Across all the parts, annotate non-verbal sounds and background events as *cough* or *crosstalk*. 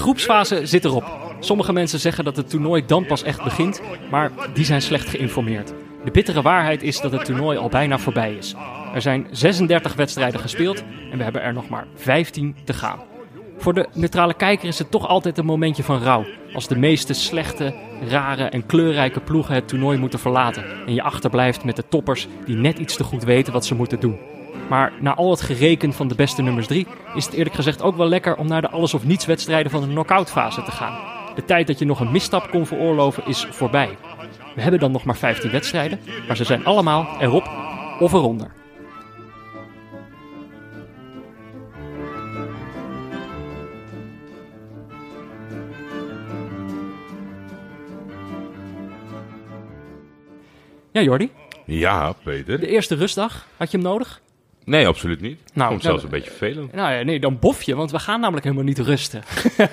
groepsfase zit erop. Sommige mensen zeggen dat het toernooi dan pas echt begint, maar die zijn slecht geïnformeerd. De bittere waarheid is dat het toernooi al bijna voorbij is. Er zijn 36 wedstrijden gespeeld en we hebben er nog maar 15 te gaan. Voor de neutrale kijker is het toch altijd een momentje van rouw. Als de meeste slechte, rare en kleurrijke ploegen het toernooi moeten verlaten. En je achterblijft met de toppers die net iets te goed weten wat ze moeten doen. Maar na al het gereken van de beste nummers 3 is het eerlijk gezegd ook wel lekker om naar de alles of niets wedstrijden van de knock-out fase te gaan. De tijd dat je nog een misstap kon veroorloven is voorbij. We hebben dan nog maar 15 wedstrijden, maar ze zijn allemaal erop of eronder. Ja, Jordi. Ja, Peter. De eerste rustdag, had je hem nodig? Nee, absoluut niet. Nou, het zelfs een beetje vervelend. Nou ja, nee, dan bof je, want we gaan namelijk helemaal niet rusten. *laughs*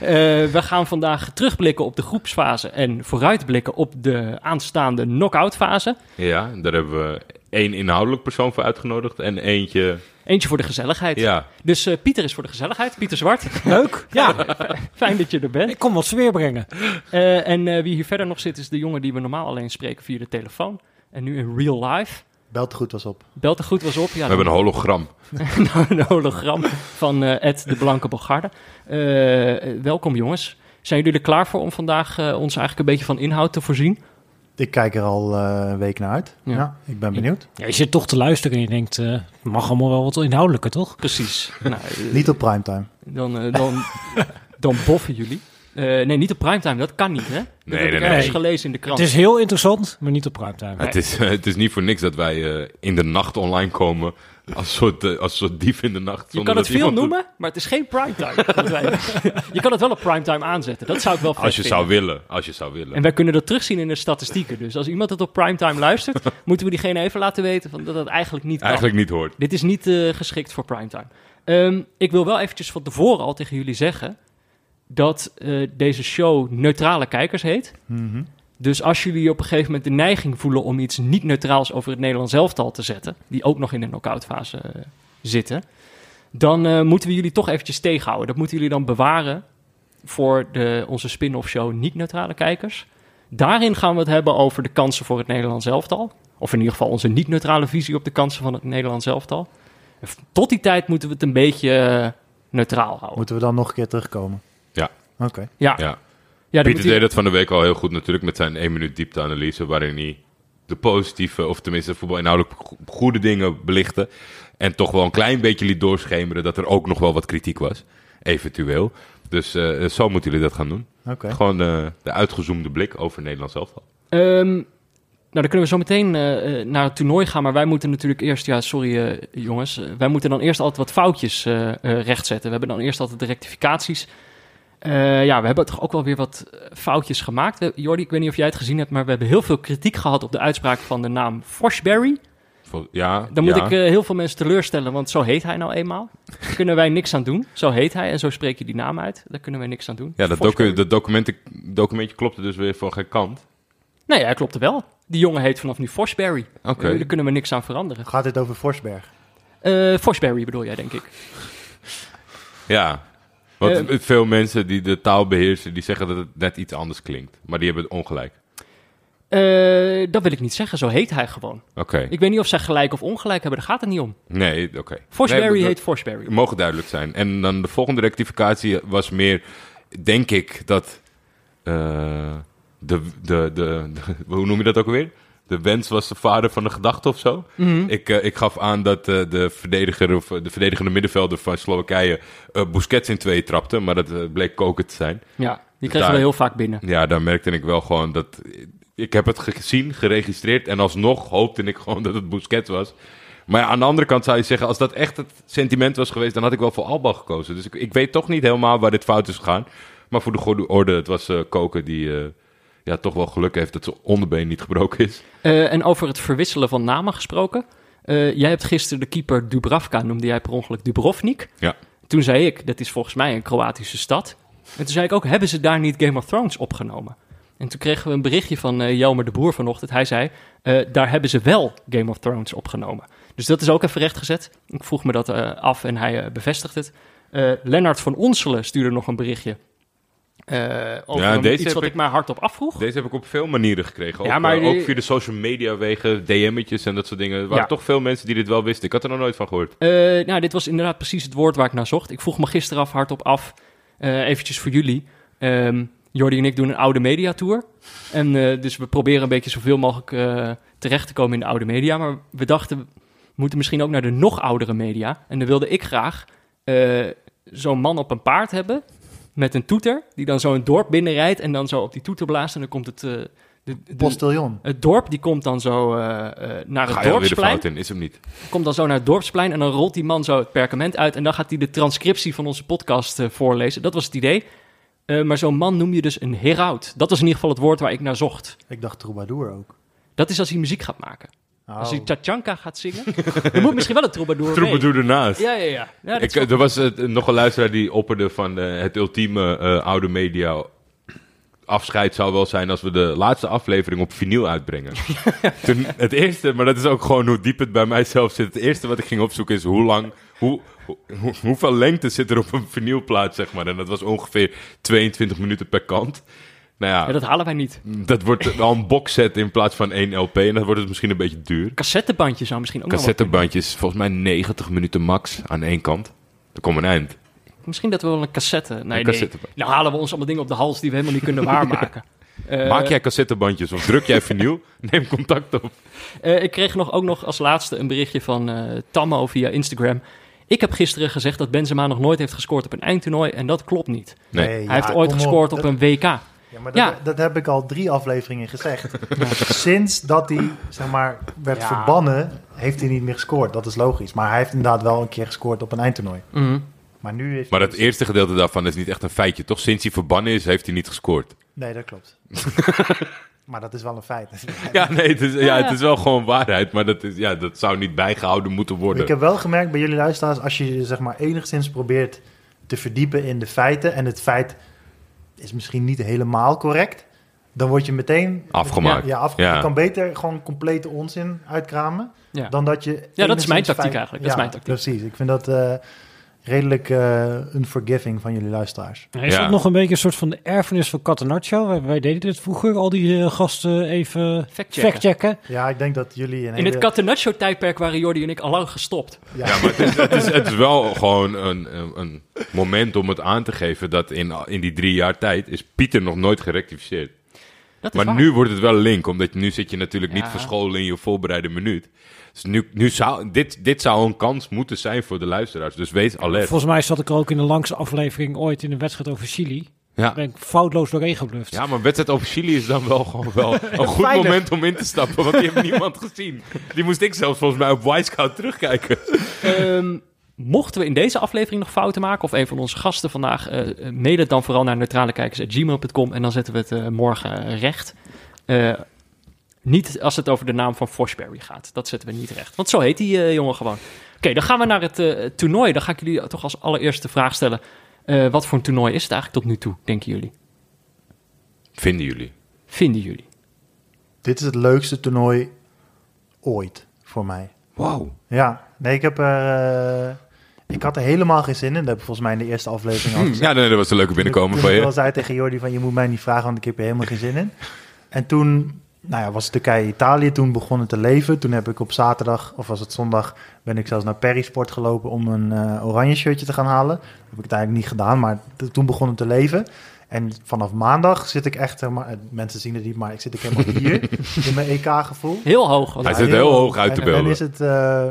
Eh, we gaan vandaag terugblikken op de groepsfase en vooruitblikken op de aanstaande knock-out fase. Ja, daar hebben we één inhoudelijk persoon voor uitgenodigd en eentje... Eentje voor de gezelligheid. Ja, Dus eh, Pieter is voor de gezelligheid. Pieter Zwart. *laughs* Leuk. Ja, *laughs* Fijn dat je er bent. ik kom wat sfeer brengen. Eh, en eh, wie hier verder nog zit, is de jongen die we normaal alleen spreken via de telefoon. En nu in real life. Belt goed was op. Belt er goed was op. Ja, we hebben een hologram. *laughs* nou, een hologram van eh, Ed de Blanke Bogarde. Eh, eh, welkom jongens. Zijn jullie er klaar voor om vandaag eh, ons eigenlijk een beetje van inhoud te voorzien? Ik kijk er al eh, een week naar uit. Ja. Ja. ik ben benieuwd. Ja, je zit toch te luisteren en je denkt, eh, het mag allemaal wel wat inhoudelijker, toch? Precies. *laughs* nou, Niet op primetime. dan, dan, *laughs* dan boffen jullie. Eh, nee, niet op primetime. Dat kan niet, hè? Dat Nee, heb nee, ik nee. ergens gelezen in de krant. Het is heel interessant, maar niet op primetime. Het, is, het is niet voor niks dat wij eh, in de nacht online komen als soort, eh, als soort dief in de nacht. Je kan het dat veel noemen, maar het is geen primetime. *laughs* Dat je kan het wel op primetime aanzetten. Dat zou ik wel Als je vinden. zou willen. Als je zou willen. En wij kunnen dat terugzien in de statistieken. Dus als iemand het op primetime luistert, *laughs* moeten we diegene even laten weten van dat het eigenlijk niet kan. Eigenlijk niet hoort. Dit is niet eh, geschikt voor primetime. Ehm, ik wil wel eventjes van tevoren al tegen jullie zeggen dat eh, deze show neutrale kijkers heet. Mhm. Dus als jullie op een gegeven moment de neiging voelen om iets niet neutraals over het Nederlands elftal te zetten, die ook nog in de knock-out fase eh, zitten, dan eh, moeten we jullie toch eventjes tegenhouden. Dat moeten jullie dan bewaren voor de, onze spin-off show niet neutrale kijkers. Daarin gaan we het hebben over de kansen voor het Nederlands elftal. Of in ieder geval onze niet-neutrale visie op de kansen van het Nederlands elftal. En f- Tot die tijd moeten we het een beetje neutraal houden. Moeten we dan nog een keer terugkomen? Oké. Ja, Ja. ja dan Pieter deed dat van de week al heel goed natuurlijk met zijn 1 minuut diepteanalyse waarin hij de positieve, of tenminste voetbalinhoudelijk go- goede dingen belichtte. En toch wel een klein beetje liet doorschemeren dat er ook nog wel wat kritiek was. Eventueel. Dus eh, zo moeten jullie dat gaan doen. Oké. Gewoon eh, de uitgezoomde blik over Nederland zelf. Ehm, nou, dan kunnen we zo meteen eh, naar het toernooi gaan. Maar wij moeten natuurlijk eerst, ja, sorry jongens. wij moeten dan eerst altijd wat foutjes eh, eh, rechtzetten. We hebben dan eerst altijd de rectificaties. Eh, ja, we hebben toch ook wel weer wat eh, foutjes gemaakt. We- Jordi, ik weet niet of jij het gezien hebt, maar we hebben heel veel kritiek gehad op de uitspraak van de naam Forsberry. Ja, Dan moet ja. ik eh, heel veel mensen teleurstellen, want zo heet hij nou eenmaal. Daar kunnen wij niks aan doen. Zo heet hij en zo spreek je die naam uit. Daar kunnen wij niks aan doen. ja, dat, docu dat documentje klopte dus weer voor geen kant. Nee, hij klopte wel. Die jongen heet vanaf nu Forsberry. Oké. Daar kunnen we niks aan veranderen. Gaat dit over Forsberg? Eh Forsberry bedoel jij, denk ik. Ja. Want Eh, veel mensen die de taal beheersen, die zeggen dat het net iets anders klinkt. Maar die hebben het ongelijk. Eh, dat wil ik niet zeggen, zo heet hij gewoon. Oké. Ik weet niet of zij gelijk of ongelijk hebben, daar gaat het niet om. Nee, oké. Forsberry Nee, heet Forsberry. mogen duidelijk zijn. En dan de volgende rectificatie was meer, denk ik, dat eh, de, de, de, de- hoe noem je dat ook alweer? De wens was de vader van de gedachte of zo. Mhm. Ik, eh, ik gaf aan dat eh, de verdediger of eh, de verdedigende middenvelder van Slowakije eh, Busquets in twee trapte, maar dat bleek koken te zijn. Ja, die krijgen Daar- we heel vaak binnen. Ja, daar merkte ik wel gewoon dat. Ik heb het gezien, geregistreerd en alsnog hoopte ik gewoon dat het Busquets was. Maar ja, aan de andere kant zou je zeggen, als dat echt het sentiment was geweest, dan had ik wel voor Alba gekozen. Dus ik, ik weet toch niet helemaal waar dit fout is gegaan. Maar voor de goede orde, het was Koken die ja, toch wel geluk heeft dat zijn onderbeen niet gebroken is. Eh, en over het verwisselen van namen gesproken. Eh, jij hebt gisteren de keeper Dubravka, noemde jij per ongeluk Dubrovnik. Ja. Toen zei ik, dat is volgens mij een Kroatische stad. En toen zei ik ook, hebben ze daar niet Game of Thrones opgenomen? En toen kregen we een berichtje van eh Jelmer de Boer vanochtend. Hij zei, daar hebben ze wel Game of Thrones opgenomen. Dus dat is ook even rechtgezet. Ik vroeg me dat af en hij bevestigt het. Lennart van Onselen stuurde nog een berichtje. Over Ja, deze iets wat ik, ik- maar hardop afvroeg. Deze heb ik op veel manieren gekregen. Ook, Ja, maar eh, ook via de social media wegen, DM'tjes en dat soort dingen. Er waren Ja. toch veel mensen die dit wel wisten. Ik had er nog nooit van gehoord. Eh, nou, dit was inderdaad precies het woord waar ik naar zocht. Ik vroeg me gisteren af, hardop af, eventjes voor jullie. Ehm Jordi en ik doen een oude mediatour. En dus we proberen een beetje zoveel mogelijk terecht te komen in de oude media. Maar we dachten, we moeten misschien ook naar de nog oudere media. En dan wilde ik graag zo'n man op een paard hebben met een toeter. Die dan zo een dorp binnenrijdt en dan zo op die toeter blaast. En dan komt het... eh, de, de- Postillon. het dorp die komt dan zo eh, eh, naar het Ga de dorpsplein fout in? Is hem niet. komt dan zo naar het dorpsplein en dan rolt die man zo het perkament uit en dan gaat hij de transcriptie van onze podcast voorlezen. Dat was het idee. Eh, maar zo'n man noem je dus een heraut. Dat was in ieder geval het woord waar ik naar zocht. Ik dacht troubadour ook. Dat is als hij muziek gaat maken. Oh. Als hij Tachanka gaat zingen, dan moet misschien wel een troubadour. Troubadour ernaast. Ja, ja, ja. Ik, er was eh, nog een luisteraar die opperde van eh, het ultieme eh, oude media afscheid zou wel zijn als we de laatste aflevering op vinyl uitbrengen. *laughs* Toen, het eerste, maar dat is ook gewoon hoe diep het bij mijzelf zit. Het eerste wat ik ging opzoeken is hoe lang, hoe, hoe- hoe- hoeveel lengte zit er op een vinylplaat, zeg maar. En dat was ongeveer 22 minuten per kant. Nou ja, ja, dat halen wij niet. dat wordt wel een boxset in plaats van één LP. En dan wordt het misschien een beetje duur. Cassettebandje zou misschien ook Cassettebandjes, volgens mij 90 minuten max aan één kant. Dan komt een eind. Misschien dat we wel een cassette... Nee, nee. Nou halen we ons allemaal dingen op de hals die we helemaal niet kunnen *laughs* waarmaken. Eh, Maak jij cassettebandjes of druk jij vinyl? *laughs* Neem contact op. Eh, ik kreeg nog, ook nog als laatste een berichtje van eh Tammo via Instagram. Ik heb gisteren gezegd dat Benzema nog nooit heeft gescoord op een eindtoernooi en dat klopt niet. Nee. Hij ja, heeft ooit gescoord op Dat- een WK. Ja, maar dat, Ja. dat heb ik al drie afleveringen gezegd. *laughs* Sinds dat hij, zeg maar, werd Ja. verbannen, heeft hij niet meer gescoord. Dat is logisch. Maar hij heeft inderdaad wel een keer gescoord op een eindtoernooi. Mhm. Maar nu heeft Maar dat dus- eerste gedeelte daarvan is niet echt een feitje, toch? Sinds hij verbannen is, heeft hij niet gescoord. Nee, dat klopt. *laughs* maar dat is wel een feit. *laughs* Ja, nee, het is, ja, het is wel gewoon waarheid, maar dat, is, ja, dat zou niet bijgehouden moeten worden. Ik heb wel gemerkt bij jullie luisteraars, als je je, zeg maar enigszins probeert te verdiepen in de feiten en het feit is misschien niet helemaal correct, dan word je meteen Afgemaakt. Ja, afge- Ja. Je kan beter gewoon complete onzin uitkramen Ja. dan dat je. Ja, dat is mijn tactiek eigenlijk. Dat is mijn tactiek. Precies. Ik vind dat eh, redelijk eh unforgiving van jullie luisteraars. Is Ja. dat nog een beetje een soort van de erfenis van Catenaccio? Wij, wij deden dit vroeger, al die eh, gasten even Factchecken. factchecken. Ja, ik denk dat jullie een In hele... het Catenaccio-tijdperk waren Jordi en ik al lang gestopt. ja, Ja, maar het is, het is, het is wel *laughs* gewoon een, een, een moment om het aan te geven dat in, in die drie jaar tijd is Pieter nog nooit gerectificeerd. Dat is Maar waar. nu wordt het wel link, omdat nu zit je natuurlijk niet Ja. verscholen in je voorbereide minuut. Dus nu, nu zou, dit, dit zou een kans moeten zijn voor de luisteraars. Dus wees alert. Volgens mij zat ik er ook in de langste aflevering ooit in een wedstrijd over Chili. Ja. Ben ik foutloos doorheen gebluft. Ja, maar een wedstrijd over Chili is dan wel gewoon wel *laughs* een goed moment om in te stappen. Want die heeft niemand gezien. Die moest ik zelfs volgens mij op Wisecout terugkijken. Ehm, mochten we in deze aflevering nog fouten maken, of een van onze gasten vandaag, eh eh, mail het dan vooral naar neutralekijkers.gmail.com en dan zetten we het eh, morgen eh, recht. Eh, niet als het over de naam van Forsberry gaat. Dat zetten we niet recht. Want zo heet die eh, jongen gewoon. Oké, dan gaan we naar het eh, toernooi. Dan ga ik jullie toch als allereerste vraag stellen. Eh, wat voor een toernooi is het eigenlijk tot nu toe, denken jullie? Vinden jullie? Vinden jullie? Dit is het leukste toernooi ooit voor mij. Wauw. Ja, nee, ik heb er... eh, ik had er helemaal geen zin in. Dat heb ik volgens mij in de eerste aflevering al gezegd. Ja, nee, dat was een leuke binnenkomen Toen van ik je. al zei tegen Jordi van je moet mij niet vragen, want ik heb er helemaal geen zin in. En toen nou ja, was het Turkije-Italië, toen begon het te leven. Toen heb ik op zaterdag, of was het zondag, ben ik zelfs naar Perisport gelopen om een eh, oranje shirtje te gaan halen. Dat heb ik het eigenlijk niet gedaan, maar toen begon het te leven. En vanaf maandag zit ik echt, eh, mensen zien het niet, maar ik zit ik helemaal hier *laughs* in mijn EK-gevoel. Heel hoog. Hij zit heel hoog uit te en, en beelden. is het eh,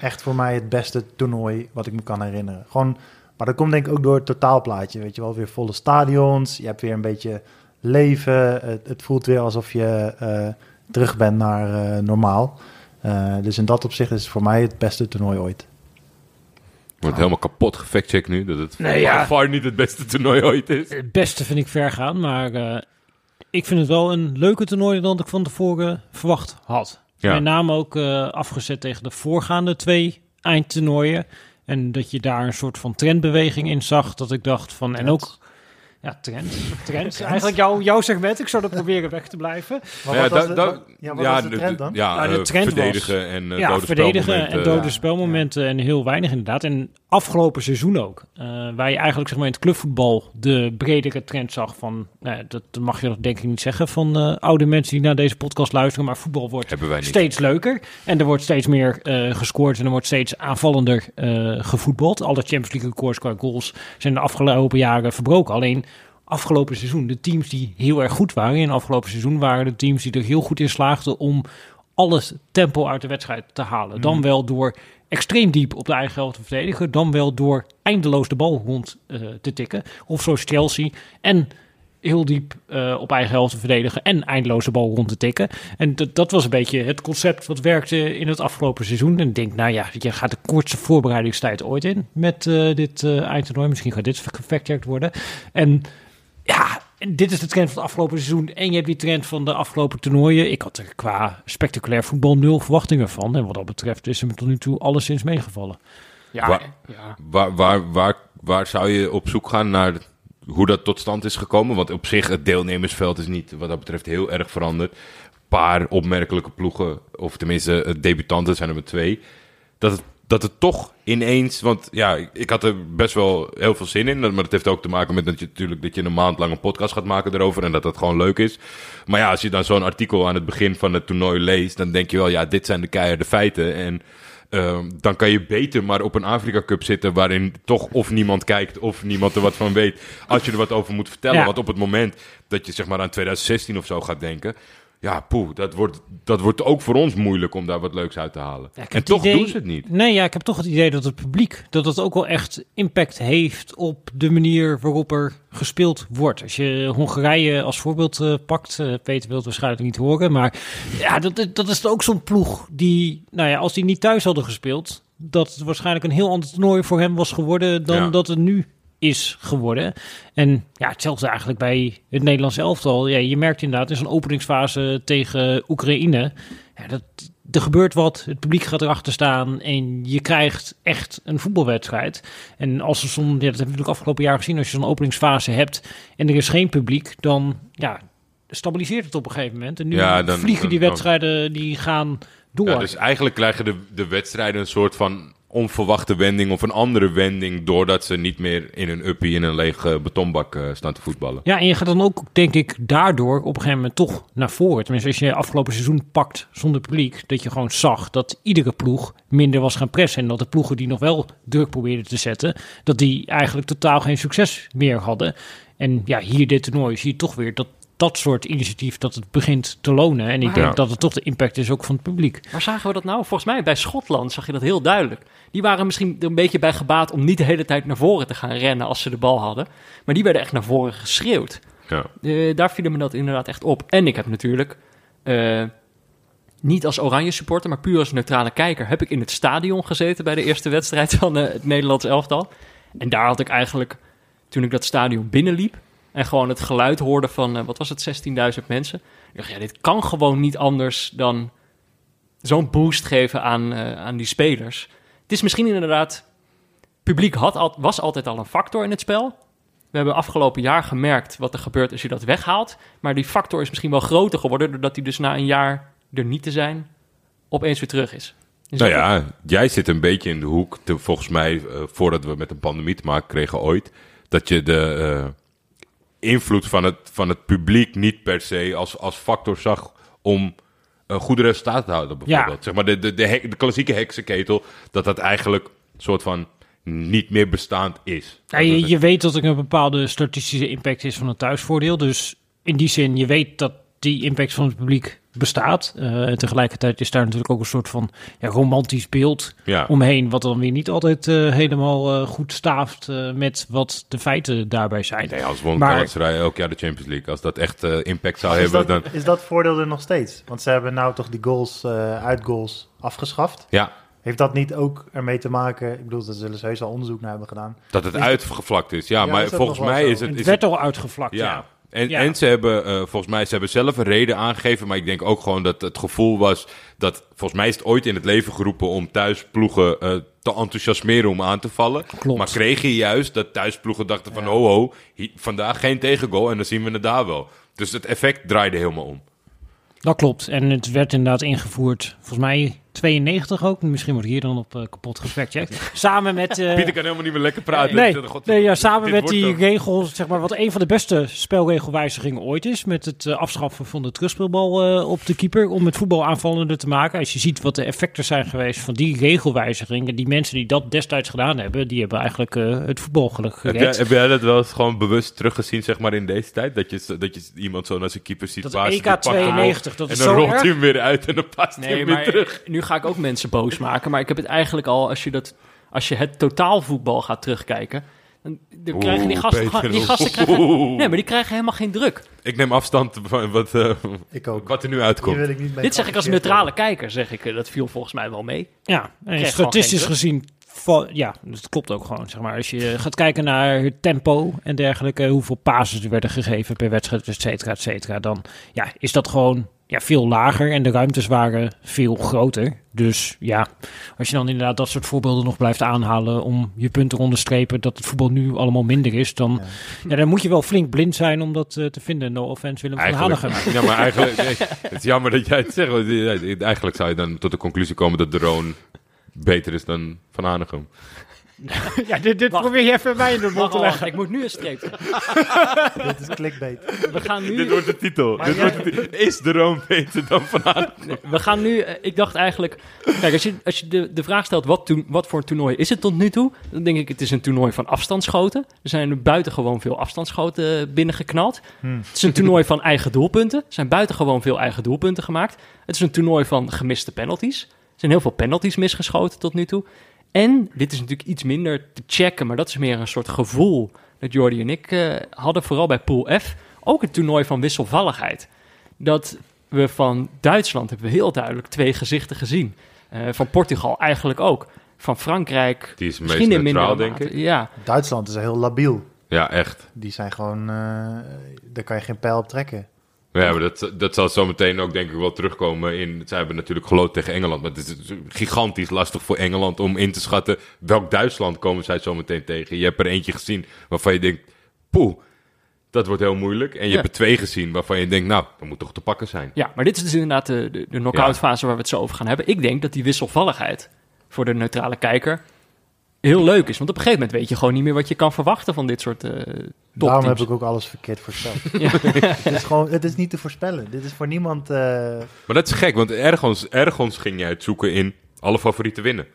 echt voor mij het beste toernooi wat ik me kan herinneren. Gewoon, maar dat komt denk ik ook door het totaalplaatje. Weet je wel, weer volle stadions. Je hebt weer een beetje leven. Het, het voelt weer alsof je eh, terug bent naar eh, normaal. Eh, dus in dat opzicht is het voor mij het beste toernooi ooit. Wordt helemaal kapot gefactcheckt nu. Dat het Nee, ja. far niet het beste toernooi ooit is. Het beste vind ik ver gaan, maar eh, ik vind het wel een leuker toernooi dan ik van tevoren verwacht had. Ja. Met name ook eh, afgezet tegen de voorgaande twee eindtoernooien. En dat je daar een soort van trendbeweging in zag. Dat ik dacht van, en ook... Ja, *laughs* trend. Trend. Eigenlijk jouw, jouw segment. Ik zou dat proberen weg te blijven. Maar ja, wat was da- de, da- wat- ja, wat was de trend dan? Ja, Nou, de eh, trend was- verdedigen en eh ja, dode verdedigen spelmomenten. en dode Ja. spelmomenten en heel weinig inderdaad. En afgelopen seizoen ook. eh, waar je eigenlijk zeg maar, in het clubvoetbal de bredere trend zag van... Nou, dat mag je denk ik niet zeggen van eh, oude mensen die naar deze podcast luisteren. Maar voetbal wordt steeds leuker. En er wordt steeds meer eh, gescoord en er wordt steeds aanvallender gevoetbald. Alle Champions League records qua goals zijn de afgelopen jaren verbroken. Alleen afgelopen seizoen, de teams die heel erg goed waren in het afgelopen seizoen... waren de teams die er heel goed in slaagden om alles tempo uit de wedstrijd te halen. Dan wel door extreem diep op de eigen helft te verdedigen. Dan wel door eindeloos de bal rond eh, te tikken. Of zoals Chelsea. En heel diep eh, op eigen helft te verdedigen. En eindeloos de bal rond te tikken. En dat- dat was een beetje het concept wat werkte in het afgelopen seizoen. En ik denk, nou ja, je gaat de kortste voorbereidingstijd ooit in met eh, dit eindtoernooi. Misschien gaat dit gefactcheckt worden. En ja, en dit is de trend van het afgelopen seizoen. En je hebt die trend van de afgelopen toernooien. Ik had er qua spectaculair voetbal nul verwachtingen van. En wat dat betreft is er me tot nu toe alleszins meegevallen. Ja, Wa- ja. Waar, waar, waar, waar zou je op zoek gaan naar hoe dat tot stand is gekomen? Want op zich, het deelnemersveld is niet wat dat betreft heel erg veranderd. Een paar opmerkelijke ploegen, of tenminste debutanten zijn er maar twee. Dat het, dat het toch ineens, want ja, ik, ik had er best wel heel veel zin in. Maar dat heeft ook te maken met dat je natuurlijk dat je een maand lang een podcast gaat maken erover en dat dat gewoon leuk is. Maar ja, als je dan zo'n artikel aan het begin van het toernooi leest, dan denk je wel, ja, dit zijn de keiharde feiten. En Ehm, dan kan je beter maar op een Afrika Cup zitten waarin toch of niemand kijkt of niemand er wat van weet. Als je er wat over moet vertellen. Ja. Want op het moment dat je zeg maar aan 2016 of zo gaat denken. Ja, poeh, dat wordt, dat wordt ook voor ons moeilijk om daar wat leuks uit te halen. Ja, en toch idee- doen ze het niet. Nee, ja, ik heb toch het idee dat het publiek dat het ook wel echt impact heeft op de manier waarop er gespeeld wordt. Als je Hongarije als voorbeeld eh, pakt, eh, Peter wil het waarschijnlijk niet horen, maar ja, dat, is- dat is ook zo'n ploeg die, nou ja, als die niet thuis hadden gespeeld, dat het waarschijnlijk een heel ander toernooi voor hem was geworden dan Ja. dat het nu is geworden. En ja, hetzelfde eigenlijk bij het Nederlands elftal. Ja, je merkt inderdaad in zo'n openingsfase tegen Oekraïne, ja, dat, er gebeurt wat, het publiek gaat erachter staan en je krijgt echt een voetbalwedstrijd. En als er zo'n, ja, dat hebben we natuurlijk afgelopen jaar gezien, als je zo'n openingsfase hebt en er is geen publiek, dan ja, stabiliseert het op een gegeven moment. En nu Ja, dan- vliegen die wedstrijden, die gaan door. Ja, dus eigenlijk krijgen de, de wedstrijden een soort van onverwachte wending of een andere wending. Doordat ze niet meer in een uppie in een lege betonbak eh, staan te voetballen. Ja, en je gaat dan ook, denk ik, daardoor op een gegeven moment toch naar voren. Tenminste, als je afgelopen seizoen pakt zonder publiek, dat je gewoon zag dat iedere ploeg minder was gaan pressen. En dat de ploegen die nog wel druk probeerden te zetten, dat die eigenlijk totaal geen succes meer hadden. En ja, hier dit toernooi zie je toch weer dat dat soort initiatief, dat het begint te lonen. En ik Maar- denk Ja. dat het toch de impact is ook van het publiek. Waar zagen we dat nou? Volgens mij bij Schotland zag je dat heel duidelijk. Die waren misschien er een beetje bij gebaat om niet de hele tijd naar voren te gaan rennen als ze de bal hadden. Maar die werden echt naar voren geschreeuwd. Ja. Eh, daar viel me dat inderdaad echt op. En ik heb natuurlijk, eh, niet als oranje supporter, maar puur als neutrale kijker, heb ik in het stadion gezeten bij de eerste wedstrijd van eh, het Nederlands elftal. En daar had ik eigenlijk, toen ik dat stadion binnenliep en gewoon het geluid hoorde van, eh, wat was het, 16.000 mensen. Ik dacht, ja, dit kan gewoon niet anders dan zo'n boost geven aan, eh, aan die spelers. Het is misschien inderdaad, publiek had al, was altijd al een factor in het spel. We hebben afgelopen jaar gemerkt wat er gebeurt als je dat weghaalt. Maar die factor is misschien wel groter geworden... doordat hij dus na een jaar er niet te zijn... opeens weer terug is. Is Nou ja, jij zit een beetje in de hoek. Te, volgens mij, eh, voordat we met een pandemie te maken kregen ooit, dat je de invloed van het, van het publiek niet per se als, als factor zag om een goede resultaten te houden. Bijvoorbeeld. Zeg maar de, de, de, hek- de klassieke heksenketel, dat dat eigenlijk een soort van niet meer bestaand is. Ja, je, je weet dat er een bepaalde statistische impact is van het thuisvoordeel. Dus in die zin, je weet dat die impact van het publiek bestaat. Eh, en tegelijkertijd is daar natuurlijk ook een soort van ja, romantisch beeld ja. omheen... wat dan weer niet altijd eh, helemaal eh, goed staaft eh, met wat de feiten daarbij zijn. Nee, als Galatasaray elk jaar de Champions League. Als dat echt eh, impact zou Is hebben, dat, dan... is dat voordeel er nog steeds? Want ze hebben nou toch die goals, eh uitgoals afgeschaft. Ja, Heeft dat niet ook ermee te maken? Ik bedoel, daar zullen ze heus al onderzoek naar hebben gedaan. dat het Is- uitgevlakt is. Ja, Ja, maar is dat volgens mij is het... het Is werd het al uitgevlakt, ja. Ja. En, Ja. en ze hebben, eh, volgens mij, ze hebben zelf een reden aangegeven. Maar ik denk ook gewoon dat het gevoel was dat, volgens mij is het ooit in het leven geroepen om thuisploegen eh, te enthousiasmeren om aan te vallen. Klopt. Maar kreeg je juist dat thuisploegen dachten van, ho ho, hi- vandaag geen tegengoal en dan zien we het daar wel. Dus het effect draaide helemaal om. Dat klopt. En het werd inderdaad ingevoerd, volgens mij 92 ook. Misschien wordt hier dan op eh, kapot gefactcheckt. *laughs* Samen met... eh, Pieter kan helemaal niet meer lekker praten. Nee, God, nee ja, samen met die ook- regels, zeg maar, wat een van de beste spelregelwijzigingen ooit is. Met het eh, afschaffen van de terugspeelbal eh, op de keeper. Om het voetbal aanvallender te maken. Als je ziet wat de effecten zijn geweest van die regelwijzigingen. Die mensen die dat destijds gedaan hebben, die hebben eigenlijk eh, het voetbal gelukkig Heb jij, gered. heb jij dat wel eens gewoon bewust teruggezien, zeg maar, in deze tijd? Dat je, dat je iemand zo naar zijn keeper ziet Dat pasen, EK die pakt de bal 92, dat En is dan zo rolt erg. hij hem weer uit en dan past hij hem weer terug. nu ga ik ook mensen boos maken. Maar ik heb het eigenlijk al, als je, dat, als je het totaalvoetbal gaat terugkijken... Dan, dan krijgen die gasten, Peter. die gasten krijgen, nee, maar die krijgen helemaal geen druk. Ik neem afstand van wat, eh, Ik ook. wat er nu uitkomt. wil ik niet mee Dit zeg ik als neutrale kijker, zeg ik. eh, Dat viel volgens mij wel mee. Ja, en statistisch gezien, ja, dat klopt ook gewoon. Zeg maar. Als je gaat kijken naar het tempo en dergelijke, hoeveel passes er werden gegeven per wedstrijd, et cetera, et cetera, dan ja, is dat gewoon ja, veel lager en de ruimtes waren veel groter. Dus ja, als je dan inderdaad dat soort voorbeelden nog blijft aanhalen om je punt te onderstrepen dat het voetbal nu allemaal minder is, dan, Ja. ja. dan moet je wel flink blind zijn om dat eh, te vinden. No offense Willem van Hanegem. Ja, maar eigenlijk, het is jammer dat jij het zegt. eh, Eigenlijk zou je dan tot de conclusie komen dat de Roon beter is dan Van Hanegem. *laughs* Ja, dit, dit Wacht. probeer je even mij in de mond Wacht, te leggen. ik moet nu een streep. *laughs* Dit is clickbait. We gaan nu... Dit wordt de titel. Dit jij- wordt de titel. Is de Roon beter dan Van Hanegem? We gaan nu, eh, ik dacht eigenlijk, kijk, als je, als je de, de vraag stelt wat, toen, wat voor een toernooi is het tot nu toe, dan denk ik het is een toernooi van afstandsschoten. Er zijn buitengewoon veel afstandsschoten binnengeknald. Hmm. Het is een toernooi van eigen doelpunten. Er zijn buitengewoon veel eigen doelpunten gemaakt. Het is een toernooi van gemiste penalties. Er zijn heel veel penalties misgeschoten tot nu toe. En, dit is natuurlijk iets minder te checken, maar dat is meer een soort gevoel dat Jordi en ik eh, hadden, vooral bij Pool F. Ook een toernooi van wisselvalligheid. Dat we van Duitsland hebben we heel duidelijk twee gezichten gezien. Eh, van Portugal eigenlijk ook. Van Frankrijk Die is het misschien meest in minder neutraal, denk ik. Ja, Duitsland is heel labiel. Ja, echt. Die zijn gewoon... eh, daar kan je geen pijl op trekken. Ja, maar dat, dat zal zo meteen ook denk ik wel terugkomen in... Zij hebben natuurlijk geloot tegen Engeland, maar het is gigantisch lastig voor Engeland om in te schatten welk Duitsland komen zij zo meteen tegen. Je hebt er eentje gezien waarvan je denkt, poeh, dat wordt heel moeilijk. En je Ja. hebt er twee gezien waarvan je denkt, nou, dat moet toch te pakken zijn. ja, maar dit is dus inderdaad de, de, de knock-out fase waar we het zo over gaan hebben. Ik denk dat die wisselvalligheid voor de neutrale kijker heel leuk is. Want op een gegeven moment weet je gewoon niet meer wat je kan verwachten van dit soort eh Daarom heb ik ook alles verkeerd voorspeld. *laughs* *laughs* Het, is gewoon, het is niet te voorspellen. Dit is voor niemand... eh, Maar dat is gek, want ergens, ergens ging jij het zoeken in alle favorieten winnen.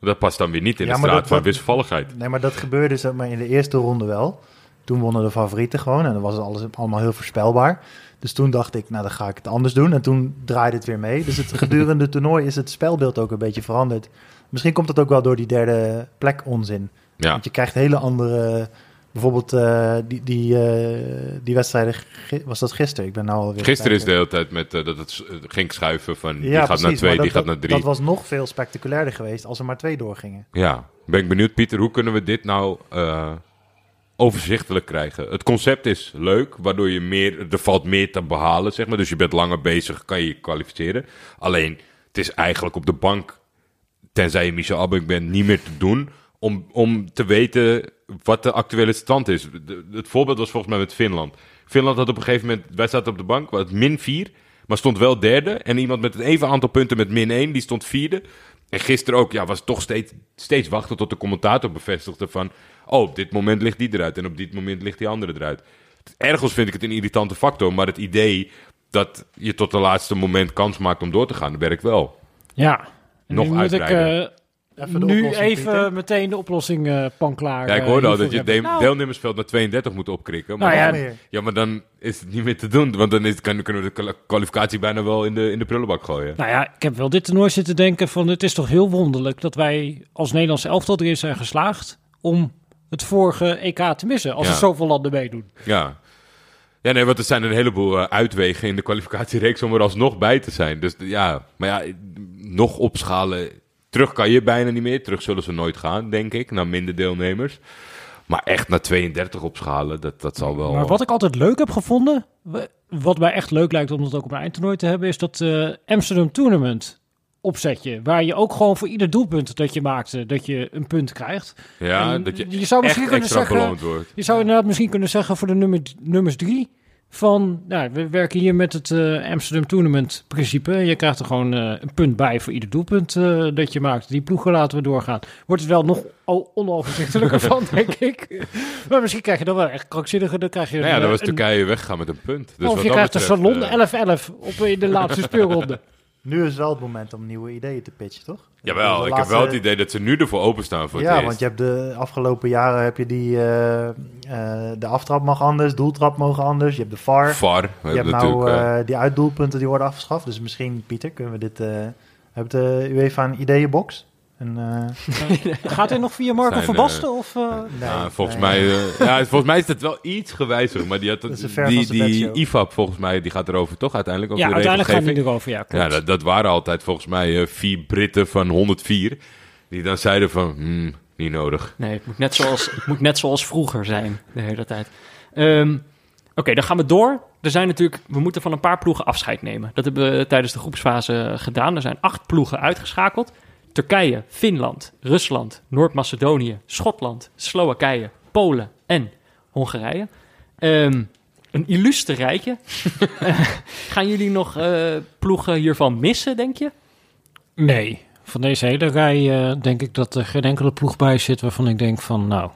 Dat past dan weer niet in Ja, de straat dat- van dat- wisselvalligheid. Nee, maar dat gebeurde zeg maar, in de eerste ronde wel. Toen wonnen de favorieten gewoon en dan was het alles allemaal heel voorspelbaar. Dus toen dacht ik, nou dan ga ik het anders doen. En toen draaide het weer mee. Dus het gedurende het *laughs* toernooi is het spelbeeld ook een beetje veranderd. Misschien komt dat ook wel door die derde plek onzin. Ja, Want je krijgt hele andere... Bijvoorbeeld eh, die, die, eh, die wedstrijden, was dat gisteren? Ik ben nou alweer... gisteren is de hele tijd met eh, dat het ging schuiven van die Ja, gaat precies, naar twee, die dat, gaat naar drie. Dat was nog veel spectaculairder geweest als er maar twee doorgingen. Ja, ben ik benieuwd, Pieter, hoe kunnen we dit nou overzichtelijk krijgen? Het concept is leuk, waardoor je meer, er valt meer te behalen, zeg maar. Dus je bent langer bezig, kan je je kwalificeren. Alleen, het is eigenlijk op de bank, tenzij je Michel Abbeck bent, niet meer te doen om, om te weten wat de actuele stand is. De- het voorbeeld was volgens mij met Finland. Finland had op een gegeven moment, wij zaten op de bank, was het min 4, maar stond wel derde. En iemand met het even aantal punten met min 1, die stond vierde. En gisteren ook, ja, was toch steeds, steeds wachten tot de commentator bevestigde van... Oh, op dit moment ligt die eruit en op dit moment ligt die andere eruit. Ergens vind ik het een irritante factor, maar het idee dat je tot het laatste moment kans maakt om door te gaan, werkt wel. Ja. En Nog nu moet ik uitbreiden. eh, Even de nu even Pieter. meteen de oplossing eh pan klaar. Ja, ik eh, hoorde al dat je de Nou, deelnemersveld naar 32 moet opkrikken. Maar Nou ja. Ja, maar dan is het niet meer te doen. Want dan is, kan, kunnen we de kwal- kwalificatie bijna wel in de, in de prullenbak gooien. Nou ja, ik heb wel dit toernooi zitten denken van het is toch heel wonderlijk dat wij als Nederlands elftal erin zijn geslaagd om het vorige EK te missen als Ja. er zoveel landen meedoen. Ja. Ja, nee, want er zijn een heleboel eh, uitwegen in de kwalificatiereeks om er alsnog bij te zijn. Dus ja, maar ja, nog opschalen. Terug kan je bijna niet meer. Terug zullen ze nooit gaan, denk ik, naar minder deelnemers. Maar echt naar 32 opschalen, dat, dat zal wel... Maar wat ik altijd leuk heb gevonden, wa- wat mij echt leuk lijkt om dat ook op een eindtoernooi te hebben, is dat eh, Amsterdam Tournament opzetje. Waar je ook gewoon voor ieder doelpunt dat je maakte, dat je een punt krijgt. ja, En dat je, je zou misschien echt kunnen extra zeggen, wordt. je zou inderdaad misschien kunnen zeggen voor de nummer, nummers drie, van, nou, we werken hier met het eh, Amsterdam Tournament principe. Je krijgt er gewoon eh, een punt bij voor ieder doelpunt eh, dat je maakt. Die ploegen laten we doorgaan. Wordt het wel nog onoverzichtelijker *laughs* van, denk ik. Maar misschien krijg je dan wel echt krankzinniger. Dan krijg je Nou ja, een, dan was een- Turkije weggegaan met een punt. Dus of je krijgt een betreft, salon eh, 11-11 op in de laatste speelronde. *laughs* Nu is wel het moment om nieuwe ideeën te pitchen, toch? Jawel, ik heb wel het idee dat ze nu ervoor openstaan voor het Ja, want je hebt de afgelopen jaren heb je die eh, eh, de aftrap mag anders, doeltrap mogen anders. Je hebt de VAR. VAR, we je hebt hebben nou eh, die uitdoelpunten die worden afgeschaft. Dus misschien, Pieter, kunnen we dit... eh hebt de UEFA een ideeënbox? En, eh, *laughs* Gaat er nog via Marco Zijn, van Basten? Of, eh, nee, ja, volgens, nee. mij, eh, ja, volgens mij is het wel iets gewijzigd. Maar die, had, Dat is een ver die, die. IFAB volgens mij, die gaat erover toch uiteindelijk? Over ja, de uiteindelijk gaan die erover. Ja, klopt. Ja, dat, dat waren altijd volgens mij eh, vier Britten van 104. Die dan zeiden van, hmm, niet nodig. Nee, het moet net zoals, het moet net zoals vroeger zijn, de hele tijd. Ehm, Oké, dan gaan we door. Er zijn natuurlijk, we moeten van een paar ploegen afscheid nemen. Dat hebben we tijdens de groepsfase gedaan. Er zijn acht ploegen uitgeschakeld. Turkije, Finland, Rusland, Noord-Macedonië, Schotland, Slowakije, Polen en Hongarije. Ehm, een illustre rijtje. *laughs* Eh, gaan jullie nog eh, ploegen hiervan missen, denk je? Nee, van deze hele rij eh, denk ik dat er geen enkele ploeg bij zit waarvan ik denk van, nou,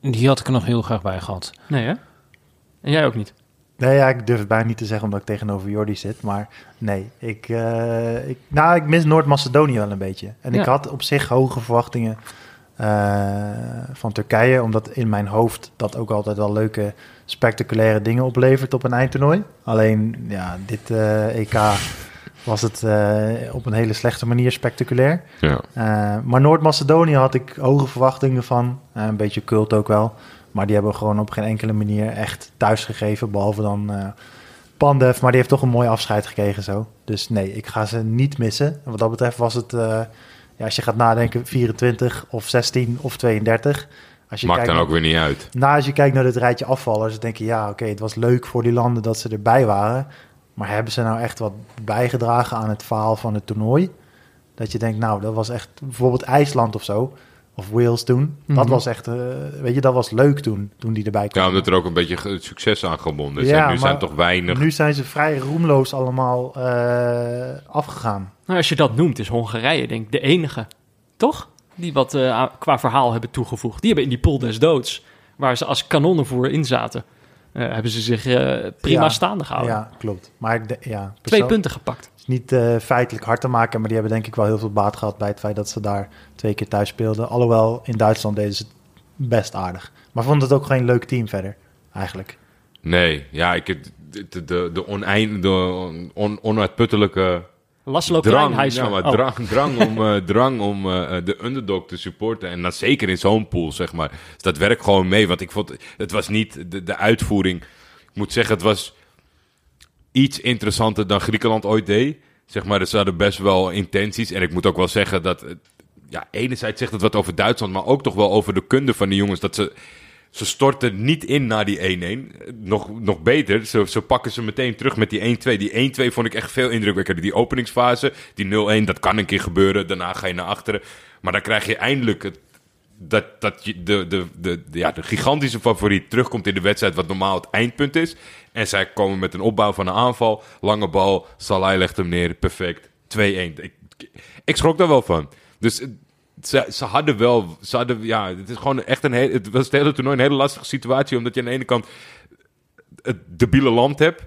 die had ik er nog heel graag bij gehad. Nee, hè? En jij ook niet? Nee, ja, ik durf het bijna niet te zeggen omdat ik tegenover Jordi zit. Maar nee, ik, eh, ik, nou, ik mis Noord-Macedonië wel een beetje. En ik had op zich hoge verwachtingen eh, van Turkije. Omdat in mijn hoofd dat ook altijd wel leuke, spectaculaire dingen oplevert op een eindtoernooi. Alleen, ja, dit eh, EK was het eh, op een hele slechte manier spectaculair. Ja. Eh, maar Noord-Macedonië had ik hoge verwachtingen van. Een beetje cult ook wel. Maar die hebben gewoon op geen enkele manier echt thuis gegeven. Behalve dan Pandev. Maar die heeft toch een mooi afscheid gekregen zo. Dus nee, ik ga ze niet missen. En wat dat betreft was het... eh, ja, als je gaat nadenken, 24 of 16 of 32. Als je Maakt kijkt dan ook weer niet uit. nou, als je kijkt naar het rijtje afvallers, dan denk je, ja, oké, het was leuk voor die landen dat ze erbij waren. Maar hebben ze nou echt wat bijgedragen aan het verhaal van het toernooi? Dat je denkt, nou, dat was echt bijvoorbeeld IJsland of zo, of Wales toen. Dat Mhm. was echt, eh, weet je, dat was leuk toen, toen die erbij Ja, kwamen. omdat er ook een beetje succes aan gebonden is. Ja, en nu zijn toch weinig... Nu zijn ze vrij roemloos allemaal eh, afgegaan. Nou, als je dat noemt, is Hongarije denk ik de enige. Toch? Die wat eh, qua verhaal hebben toegevoegd. Die hebben in die pool des doods, waar ze als kanonnenvoer in zaten, eh, hebben ze zich prima Ja. staande gehouden. Ja, klopt. Maar ik de- ja, Twee punten gepakt. Niet eh, feitelijk hard te maken, maar die hebben denk ik wel heel veel baat gehad bij het feit dat ze daar twee keer thuis speelden. Alhoewel in Duitsland deden ze het best aardig. Maar vond het ook geen leuk team verder, eigenlijk. Nee, ja, ik, heb de, de, de, oneind, de on, onuitputtelijke Laszlo drang, ja, maar Oh. drang, *laughs* drang om, eh, drang om eh, de underdog te supporten. En dan zeker in zo'n pool, zeg maar. Dus dat werkt gewoon mee. Want ik vond, het was niet de, de uitvoering. Ik moet zeggen, het was iets interessanter dan Griekenland ooit deed. Zeg maar, ze hadden best wel intenties. En ik moet ook wel zeggen dat... het- Ja, enerzijds zegt het wat over Duitsland, maar ook toch wel over de kunde van die jongens. Dat ze... Ze storten niet in naar die 1-1. Nog, nog beter, ze, ze pakken ze meteen terug met die 1-2. Die 1-2 vond ik echt veel indrukwekkender. Die openingsfase, die 0-1, dat kan een keer gebeuren. Daarna ga je naar achteren. Maar dan krijg je eindelijk het, dat, dat je de, de, de, ja, de gigantische favoriet terugkomt in de wedstrijd, wat normaal het eindpunt is. En zij komen met een opbouw van een aanval. Lange bal, Salah legt hem neer, perfect. 2-1. Ik, ik schrok daar wel van. Dus eh, ze, ze hadden wel, ze hadden, ja, het is gewoon echt een het was hele toernooi een hele lastige situatie, omdat je aan de ene kant het debiele land hebt.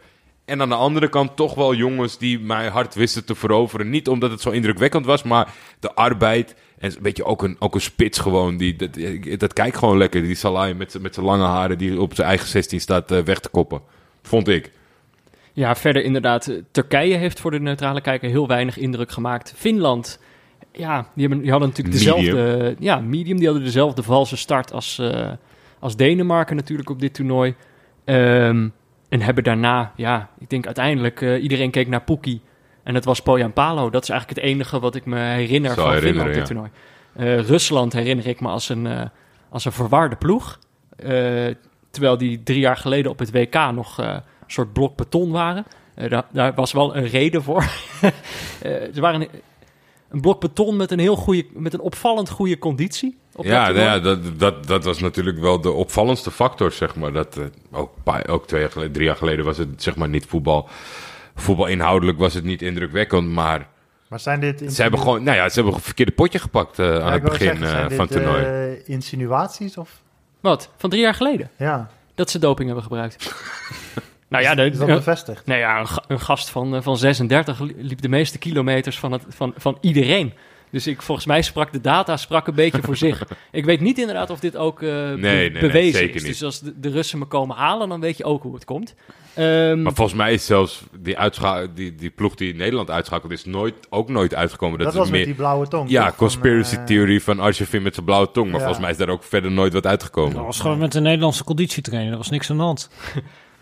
En aan de andere kant toch wel jongens die mij hard wisten te veroveren. Niet omdat het zo indrukwekkend was, maar de arbeid. En een beetje ook een, ook een spits gewoon. Die, dat, dat kijkt gewoon lekker. Die Salah met, met zijn lange haren die op zijn eigen 16 staat eh, weg te koppen. Vond ik. Ja, verder inderdaad. eh, Turkije heeft voor de neutrale kijker heel weinig indruk gemaakt. Finland, ja, die, hebben, die hadden natuurlijk Medium. dezelfde... Ja, medium. Die hadden dezelfde valse start als, eh, als Denemarken natuurlijk op dit toernooi. Ehm, en hebben daarna, ja, ik denk uiteindelijk... eh, iedereen keek naar Poekie. En dat was Poyan Palo. Dat is eigenlijk het enige wat ik me herinner Zou van Finland dit toernooi. Eh, Rusland herinner ik me als een, eh, als een verwarde ploeg. Terwijl die drie jaar geleden op het WK nog een soort blok beton waren. Daar, daar was wel een reden voor. *laughs* Ze waren een blok beton met een heel goede, met een opvallend goede conditie. Op Ja, dat nou ja dat, dat, dat was natuurlijk wel de opvallendste factor, zeg maar. Dat, eh, ook, ook twee jaar geleden, drie jaar geleden was het zeg maar niet voetbal. Voetbal inhoudelijk was het niet indrukwekkend, maar Maar zijn dit... ze hebben gewoon, nou ja, ze hebben een verkeerde potje gepakt eh, Ja, aan het begin zeggen, zijn eh, dit, van het toernooi. eh, insinuaties of... Wat? Van drie jaar geleden? Ja, Dat ze doping hebben gebruikt. *laughs* nou ja, de, is dat bevestigd? Nee, ja, een, ga- een gast van, eh, van 36 li- liep de meeste kilometers van, het, van, van iedereen. Dus ik, volgens mij sprak de data sprak een beetje voor zich. *laughs* Ik weet niet inderdaad of dit ook eh, be- nee, nee, bewezen zeker is. niet. Dus als de, de Russen me komen halen, dan weet je ook hoe het komt. Ehm, Maar volgens mij is zelfs die, die, die ploeg die Nederland uitschakelt, is nooit, ook nooit uitgekomen. Dat, Dat, was meer, met die blauwe tong. ja, toch? Van, conspiracy eh, theory van Arjevin met zijn blauwe tong. Maar Ja. volgens mij is daar ook verder nooit wat uitgekomen. Dat was gewoon met een Nederlandse conditietrainer. Er was niks aan de hand. *laughs*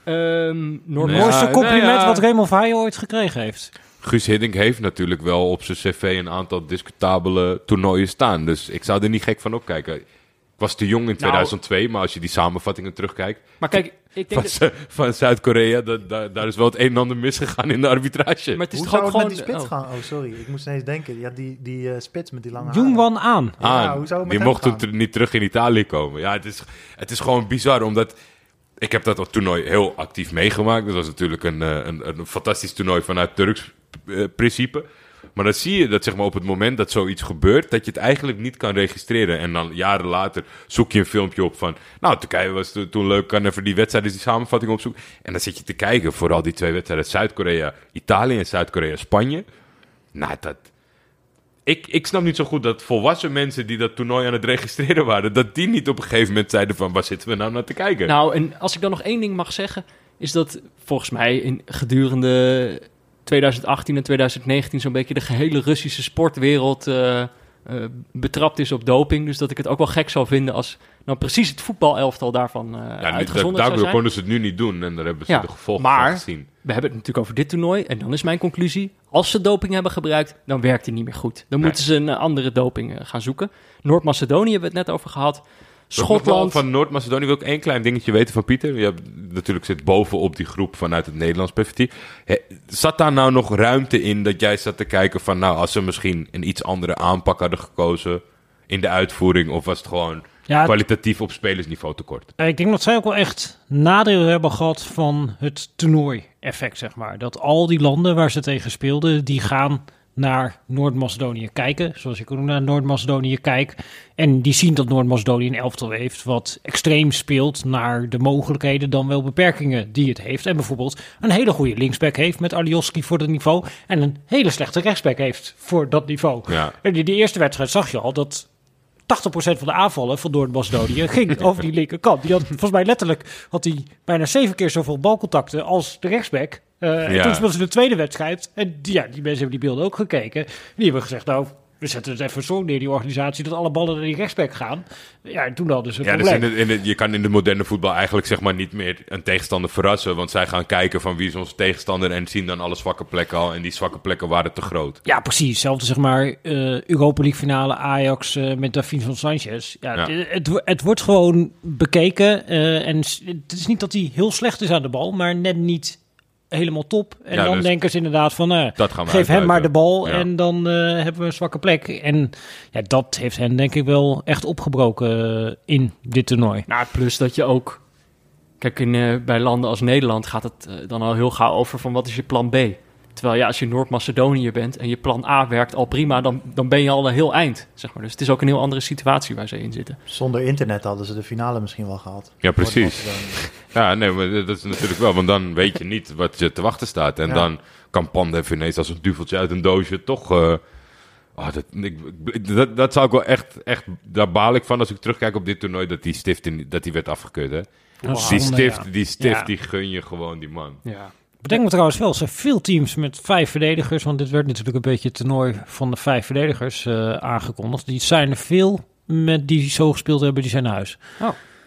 ehm, Noord- mooiste compliment nou ja. wat Raymond Vaaien ooit gekregen heeft. Guus Hiddink heeft natuurlijk wel op zijn cv een aantal discutabele toernooien staan. Dus ik zou er niet gek van opkijken. Ik was te jong in 2002, maar als je die samenvattingen terugkijkt Maar kijk, ik denk van, dat, van Zuid-Korea, dat- daar- daar is wel het een en ander misgegaan in de arbitrage. maar het is Hoe toch ook gewoon... met die spits oh. gaan? Oh, sorry. Ik moest ineens denken. Ja, die, die eh, spits met die lange Jung haren. Wan aan. Ja, aan. hoe zou het met die mocht toen niet terug in Italië komen. Ja, het is, het is gewoon bizar, omdat... Ik heb dat toernooi heel actief meegemaakt. Dat was natuurlijk een, eh, een, een fantastisch toernooi vanuit Turks eh, principe. Maar dan zie je dat zeg maar, op het moment dat zoiets gebeurt... dat je het eigenlijk niet kan registreren. En dan jaren later zoek je een filmpje op van... Nou, Turkije was to- toen leuk, kan even die wedstrijden, die samenvatting opzoeken. En dan zit je te kijken, vooral die twee wedstrijden... Zuid-Korea, Italië en Zuid-Korea, Spanje. Nou, dat... Ik, ik snap niet zo goed dat volwassen mensen die dat toernooi aan het registreren waren, dat die niet op een gegeven moment zeiden van waar zitten we nou naar te kijken? Nou, en als ik dan nog één ding mag zeggen, is dat volgens mij in gedurende 2018 en 2019 zo'n beetje de gehele Russische sportwereld eh, eh, betrapt is op doping. Dus dat ik het ook wel gek zou vinden als nou precies het voetbalelftal daarvan eh ja, uitgezonderd zou daardoor zijn. konden ze het nu niet doen en daar hebben ze Ja, de gevolgen maar- van gezien. We hebben het natuurlijk over dit toernooi. En dan is mijn conclusie: als ze doping hebben gebruikt, dan werkt die niet meer goed. Dan Nee. moeten ze een andere doping eh, gaan zoeken. Noord-Macedonië hebben we het net over gehad. Schotland. Van Noord-Macedonië wil ik één klein dingetje weten van Pieter. Je hebt, natuurlijk zit bovenop die groep vanuit het Nederlands perspectief. Zat daar nou nog ruimte in dat jij zat te kijken van... nou, als ze misschien een iets andere aanpak hadden gekozen in de uitvoering... of was het gewoon Ja, kwalitatief op spelersniveau tekort? ik denk dat zij ook wel echt nadeel hebben gehad van het toernooi-effect, zeg maar. Dat al die landen waar ze tegen speelden, die gaan naar Noord-Macedonië kijken. Zoals ik ook naar Noord-Macedonië kijk. En die zien dat Noord-Macedonië een elftal heeft wat extreem speelt naar de mogelijkheden dan wel beperkingen die het heeft. En bijvoorbeeld een hele goede linksback heeft met Alioski voor dat niveau. En een hele slechte rechtsback heeft voor dat niveau. Ja. En in die eerste wedstrijd zag je al dat 80% van de aanvallen van Noord-Macedonië ging *laughs* over die linkerkant. Die had volgens mij letterlijk had hij bijna zeven keer zoveel balcontacten als de rechtsback. En Ja. toen speelden ze de tweede wedstrijd. En die, ja, die mensen hebben die beelden ook gekeken. Die hebben gezegd, nou, we zetten het even zo neer, die organisatie, dat alle ballen naar die rechtsback gaan. Ja, en toen hadden ze Ja, dus probleem. in de, in de, je kan in de moderne voetbal eigenlijk zeg maar niet meer een tegenstander verrassen. Want zij gaan kijken van wie is onze tegenstander en zien dan alle zwakke plekken al. En die zwakke plekken waren te groot. Ja, precies. Hetzelfde zeg maar eh, Europa League finale Ajax eh, met Davin van Sanchez. Ja, Ja. Het, het, wo- het wordt gewoon bekeken. en het is niet dat hij heel slecht is aan de bal, maar net niet helemaal top. En Ja, dan dus denken ze inderdaad van, Dat gaan we geef hem maar de bal Ja. en dan eh, hebben we een zwakke plek. En ja, dat heeft hen denk ik wel echt opgebroken eh, in dit toernooi. Nou, plus dat je ook... Kijk, in, eh, bij landen als Nederland gaat het eh, dan al heel gauw over van wat is je plan B? Terwijl ja, als je Noord-Macedonië bent en je plan A werkt al prima, dan, dan ben je al een heel eind. Zeg maar. Dus het is ook een heel andere situatie waar ze in zitten. Zonder internet hadden ze de finale misschien wel gehad. Ja, precies. Ja, nee, maar dat is natuurlijk wel. Want dan weet je niet wat je te wachten staat. En Ja. dan kan Pandev ineens als een duveltje uit een doosje toch... eh, ah, dat, ik, dat, dat zou ik wel echt, echt... Daar baal ik van als ik terugkijk op dit toernooi... dat die stift in, dat die werd afgekeurd, hè? Die stift, die, stift Ja. die gun je gewoon, die man. Ja. Bedenk me trouwens wel, er zijn veel teams met vijf verdedigers. Want dit werd natuurlijk een beetje het toernooi van de vijf verdedigers eh, aangekondigd. Die zijn er veel met die zo gespeeld hebben, die zijn naar huis.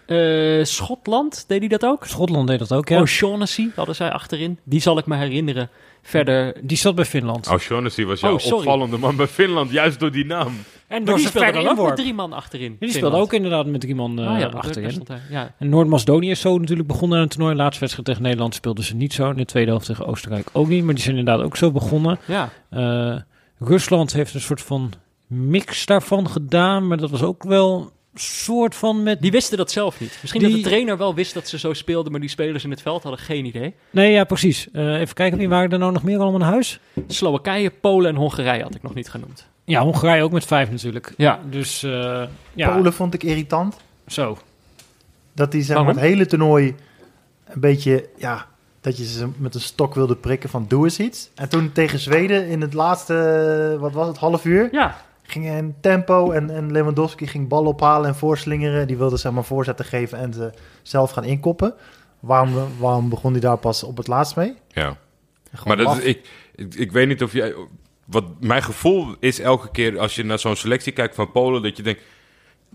Eh, Schotland, deed hij dat ook? Schotland deed dat ook, ja. O'Shaughnessy hadden zij achterin. Die zal ik me herinneren. Verder... Die zat bij Finland. O'Shaughnessy was jouw Oh, opvallende man bij Finland, juist door die naam. en Maar die speelde dan ook met drie man achterin. Die speelde ook inderdaad met drie man eh, Ah, ja, achterin. Ja. En Noord-Macedonië is zo natuurlijk begonnen aan het toernooi. Laatste wedstrijd tegen Nederland speelden ze niet zo. In de tweede helft tegen Oostenrijk ook niet. Maar die zijn inderdaad ook zo begonnen. ja. Eh Rusland heeft een soort van mix daarvan gedaan, maar dat was ook wel soort van met... Die wisten dat zelf niet. Misschien Die- dat de trainer wel wist dat ze zo speelden, maar die spelers in het veld hadden geen idee. Nee, ja, precies. Eh, even kijken, wie waren er nou nog meer allemaal in huis? Slowakije, Polen en Hongarije had ik nog niet genoemd. Ja, Hongarije ook met vijf natuurlijk. Ja, Dus eh, ja, Polen vond ik irritant. zo. Dat die zeg maar, Waarom? het hele toernooi een beetje, ja, dat je ze met een stok wilde prikken van doe eens iets. En toen tegen Zweden in het laatste, wat was het, half uur, ja. Ging er een tempo en, en Lewandowski ging bal ophalen en voorslingeren. Die wilde zeg maar voorzetten geven en ze zelf gaan inkoppen. Waarom, waarom begon hij daar pas op het laatst mee? Ja. Gewoon Maar dat is, ik, ik, ik weet niet of jij... Wat mijn gevoel is elke keer als je naar zo'n selectie kijkt van Polen... dat je denkt,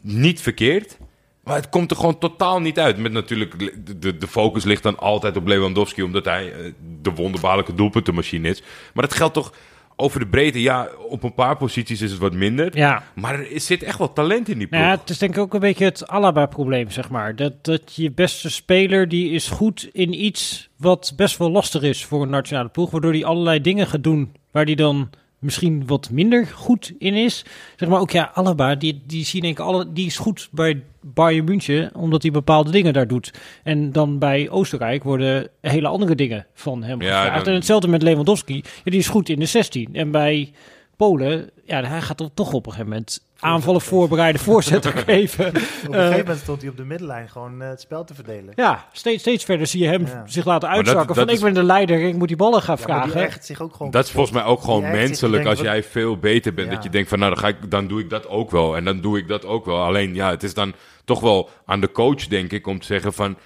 niet verkeerd... Maar het komt er gewoon totaal niet uit. Met natuurlijk, de- de, de focus ligt dan altijd op Lewandowski... omdat hij eh, de wonderbaarlijke doelpuntenmachine is. Maar dat geldt toch over de breedte. Ja, op een paar posities is het wat minder. Ja, Maar er zit echt wel talent in die ploeg. Ja, het is denk ik ook een beetje het Alaba-probleem, zeg maar. Dat, dat je beste speler, die is goed in iets wat best wel lastig is voor een nationale ploeg. Waardoor hij allerlei dingen gaat doen waar hij dan misschien wat minder goed in is. Zeg maar ook, ja, Alaba, die, die, zie denk ik alle, die is goed bij Bayern München, omdat hij bepaalde dingen daar doet. En dan bij Oostenrijk worden hele andere dingen van hem Ja, gevraagd. En hetzelfde met Lewandowski. Ja, die is goed in de 16. En bij Polen, ja, hij gaat toch- toch op een gegeven moment aanvallen voorbereiden, voorzetten *laughs* geven. Op een gegeven moment stond hij op de middenlijn gewoon eh, het spel te verdelen. Ja, steeds, steeds verder zie je hem Ja. zich laten uitzakken. dat van ik is- ben de leider, ik moet die ballen gaan Ja, maar die vragen. echt zich ook gewoon Dat is volgens mij ook gewoon menselijk. Als jij veel beter bent, Ja. dat je denkt van nou, dan, ga ik, dan doe ik dat ook wel. En dan doe ik dat ook wel. Alleen ja, het is dan toch wel aan de coach, denk ik, om te zeggen van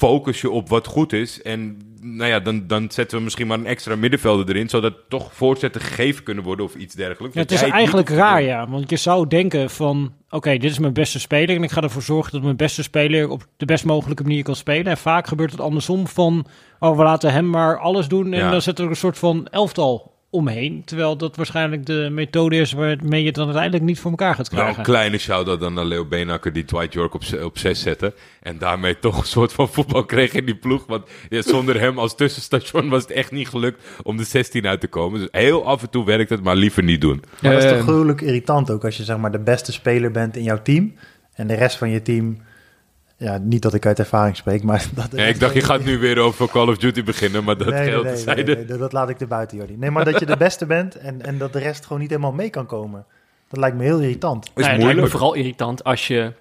focus je op wat goed is. En nou ja, dan, dan zetten we misschien maar een extra middenvelder erin, zodat toch voorzetten gegeven kunnen worden of iets dergelijks. Ja, het is eigenlijk niet raar, ja. Want je zou denken van, oké, dit is mijn beste speler... en ik ga ervoor zorgen dat mijn beste speler op de best mogelijke manier kan spelen. En vaak gebeurt het andersom van, oh, we laten hem maar alles doen... en Ja. dan we er een soort van elftal omheen. Terwijl dat waarschijnlijk de methode is waarmee je het dan uiteindelijk niet voor elkaar gaat Nou, krijgen. een kleine shout-out dan naar Leo Beenhakker die Dwight York op, op 6 zette. En daarmee toch een soort van voetbal kreeg in die ploeg. Want ja, zonder hem als tussenstation was het echt niet gelukt om de 16 uit te komen. Dus heel af en toe werkt het, maar liever niet doen. Maar dat is toch Ehm, gruwelijk irritant ook als je zeg maar de beste speler bent in jouw team. En de rest van je team, ja, niet dat ik uit ervaring spreek, maar *laughs* dat... rest ik dacht, je gaat nu weer over Call of Duty beginnen, maar dat Nee, nee, geldt nee, nee, nee, dat laat ik er buiten, Jordi. Nee, maar dat je de *laughs* beste bent en, en dat de rest gewoon niet helemaal mee kan komen. Dat lijkt me heel irritant. is Nou, het lijkt me moeilijk. vooral irritant als je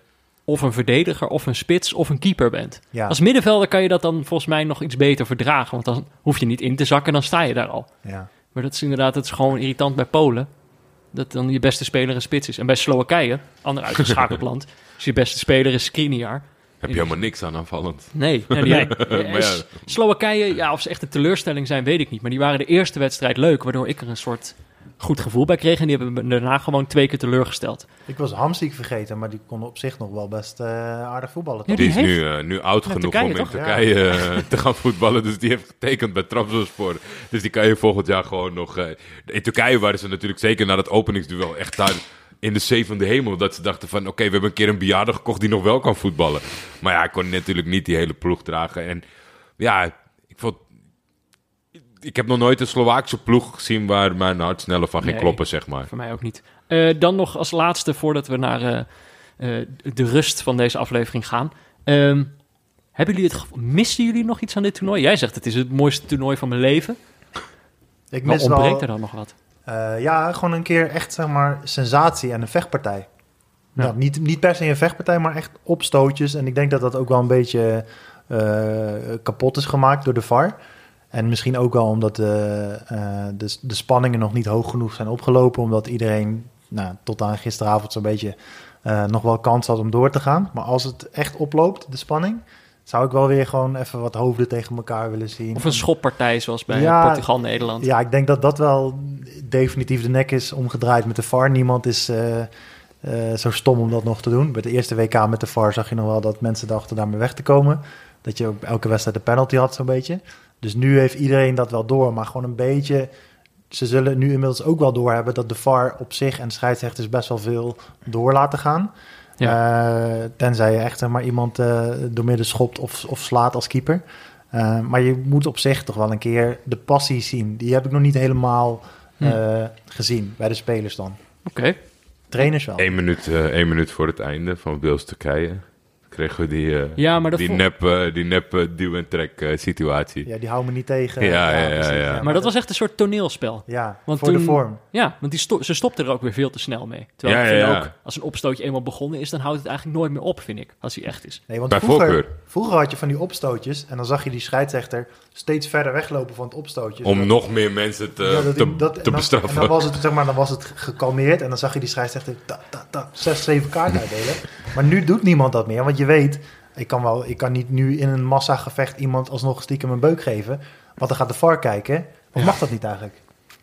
of een verdediger of een spits of een keeper bent. Ja, Als middenvelder kan je dat dan volgens mij nog iets beter verdragen. Want dan hoef je niet in te zakken, dan sta je daar al. ja. Maar dat is inderdaad, het is gewoon irritant bij Polen. Dat dan je beste speler een spits is. En bij Slowakije, ander *laughs* uitgeschakeld land, is je beste speler is Skriniar. Heb je helemaal niks aan aanvallend. Nee, nee, die- Nee. *laughs* Maar ja. Slowakije, ja, of ze echt een teleurstelling zijn, weet ik niet. Maar die waren de eerste wedstrijd leuk, waardoor ik er een soort goed gevoel bij kreeg. En die hebben me daarna gewoon twee keer teleurgesteld. Ik was Hamsik vergeten, maar die kon op zich nog wel best eh, aardig voetballen. Ja, toch? Die die is heeft- nu, eh, nu oud Met genoeg Turkije, om in toch? Turkije eh, te gaan voetballen. Dus die heeft getekend bij Trabzonspor. Dus die kan je volgend jaar gewoon nog... eh, in Turkije waren ze natuurlijk zeker na dat openingsduel echt daar in de zevende hemel. Dat ze dachten van, oké, we hebben een keer een bejaarde gekocht die nog wel kan voetballen. Maar ja, hij kon natuurlijk niet die hele ploeg dragen. En ja, ik vond... Ik heb nog nooit een Slovaakse ploeg gezien waar mijn hart sneller van ging Nee. kloppen, zeg maar. Voor mij ook niet. Eh, dan nog als laatste, voordat we naar eh, eh, de rust van deze aflevering gaan. Ehm, hebben jullie het, missen jullie nog iets aan dit toernooi? Jij zegt het is het mooiste toernooi van mijn leven. Ik Maar ontbreekt wel, er dan nog wat? Eh, ja, gewoon een keer echt, zeg maar, sensatie en een vechtpartij. Ja. Nou, niet, niet per se een vechtpartij, maar echt opstootjes. En ik denk dat dat ook wel een beetje eh, kapot is gemaakt door de VAR. En misschien ook wel omdat de, eh, de, de spanningen nog niet hoog genoeg zijn opgelopen. Omdat iedereen nou, tot aan gisteravond zo'n beetje nog wel kans had om door te gaan. Maar als het echt oploopt, de spanning, zou ik wel weer gewoon even wat hoofden tegen elkaar willen zien. Of een schoppartij zoals bij Ja, Portugal-Nederland? Ja, ik denk dat dat wel definitief de nek is omgedraaid met de VAR. Niemand is eh, eh, zo stom om dat nog te doen. Bij de eerste WK met de VAR zag je nog wel dat mensen dachten daarmee weg te komen. Dat je ook elke wedstrijd een penalty had, zo'n beetje. Dus nu heeft iedereen dat wel door, maar gewoon een beetje... Ze zullen nu inmiddels ook wel doorhebben dat de VAR op zich en scheidsrechters best wel veel door laten gaan. Eh, tenzij je echt zeg maar, iemand eh doormidden schopt of, of slaat als keeper. Eh, maar je moet op zich toch wel een keer de passie zien. Die heb ik nog niet helemaal Hm. eh, gezien bij de spelers dan. Oké. Trainers wel. Eén minuut, eh, één minuut voor het einde van Wils Turkije kregen we die, eh, Ja, maar dat die nep, die nep eh, duw- en trek eh, situatie. Ja, die houden me niet tegen. Ja, ja, ja. Maar dat was echt een soort toneelspel. Ja, Want voor toen- de vorm. Ja, want die sto- ze stopte er ook weer veel te snel mee. Terwijl Ja, ik vind ja, ja. ook, als een opstootje eenmaal begonnen is, dan houdt het eigenlijk nooit meer op, vind ik. Als hij echt is. Nee, want Bij vroeger, voorkeur. vroeger had je van die opstootjes en dan zag je die scheidsrechter steeds verder weglopen van het opstootje. Om nog meer mensen te, Ja, dat- te, dat- te en dan- bestraffen. En dan was het, zeg maar, dan was het gekalmeerd en dan zag je die scheidsrechter ta, ta, ta, zes, zeven kaarten uitdelen. Maar nu doet niemand dat meer, want je weet, ik kan, wel, ik kan niet nu in een massagevecht iemand alsnog stiekem een beuk geven. Want dan gaat de VAR kijken. Of mag dat niet eigenlijk?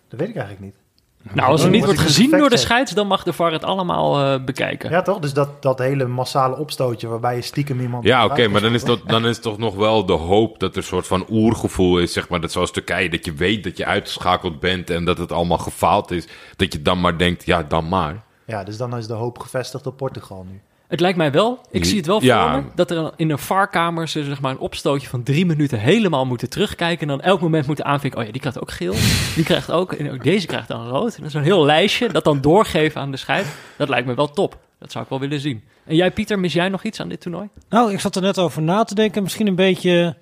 Dat weet ik eigenlijk niet. Nou, als het niet wordt gezien door de scheids, dan mag de VAR het allemaal eh, bekijken. Ja, toch? Dus dat, dat hele massale opstootje waarbij je stiekem iemand... Ja, oké, maar dan is, dat, dan is toch nog wel de hoop dat er een soort van oergevoel is, zeg maar, dat zoals Turkije, dat je weet dat je uitgeschakeld bent en dat het allemaal gefaald is, dat je dan maar denkt, ja, dan maar. Ja, dus dan is de hoop gevestigd op Portugal nu. Het lijkt mij wel, ik zie het wel voor Ja. me, dat er in een VAR-kamer ze zeg maar een opstootje van drie minuten helemaal moeten terugkijken en dan elk moment moeten aanvinken, oh ja, die krijgt ook geel, die krijgt ook, en ook deze krijgt dan rood. En dan zo'n heel lijstje, dat dan doorgeven aan de scheids, dat lijkt me wel top. Dat zou ik wel willen zien. En jij, Pieter, mis jij nog iets aan dit toernooi? Nou, ik zat er net over na te denken. Misschien een beetje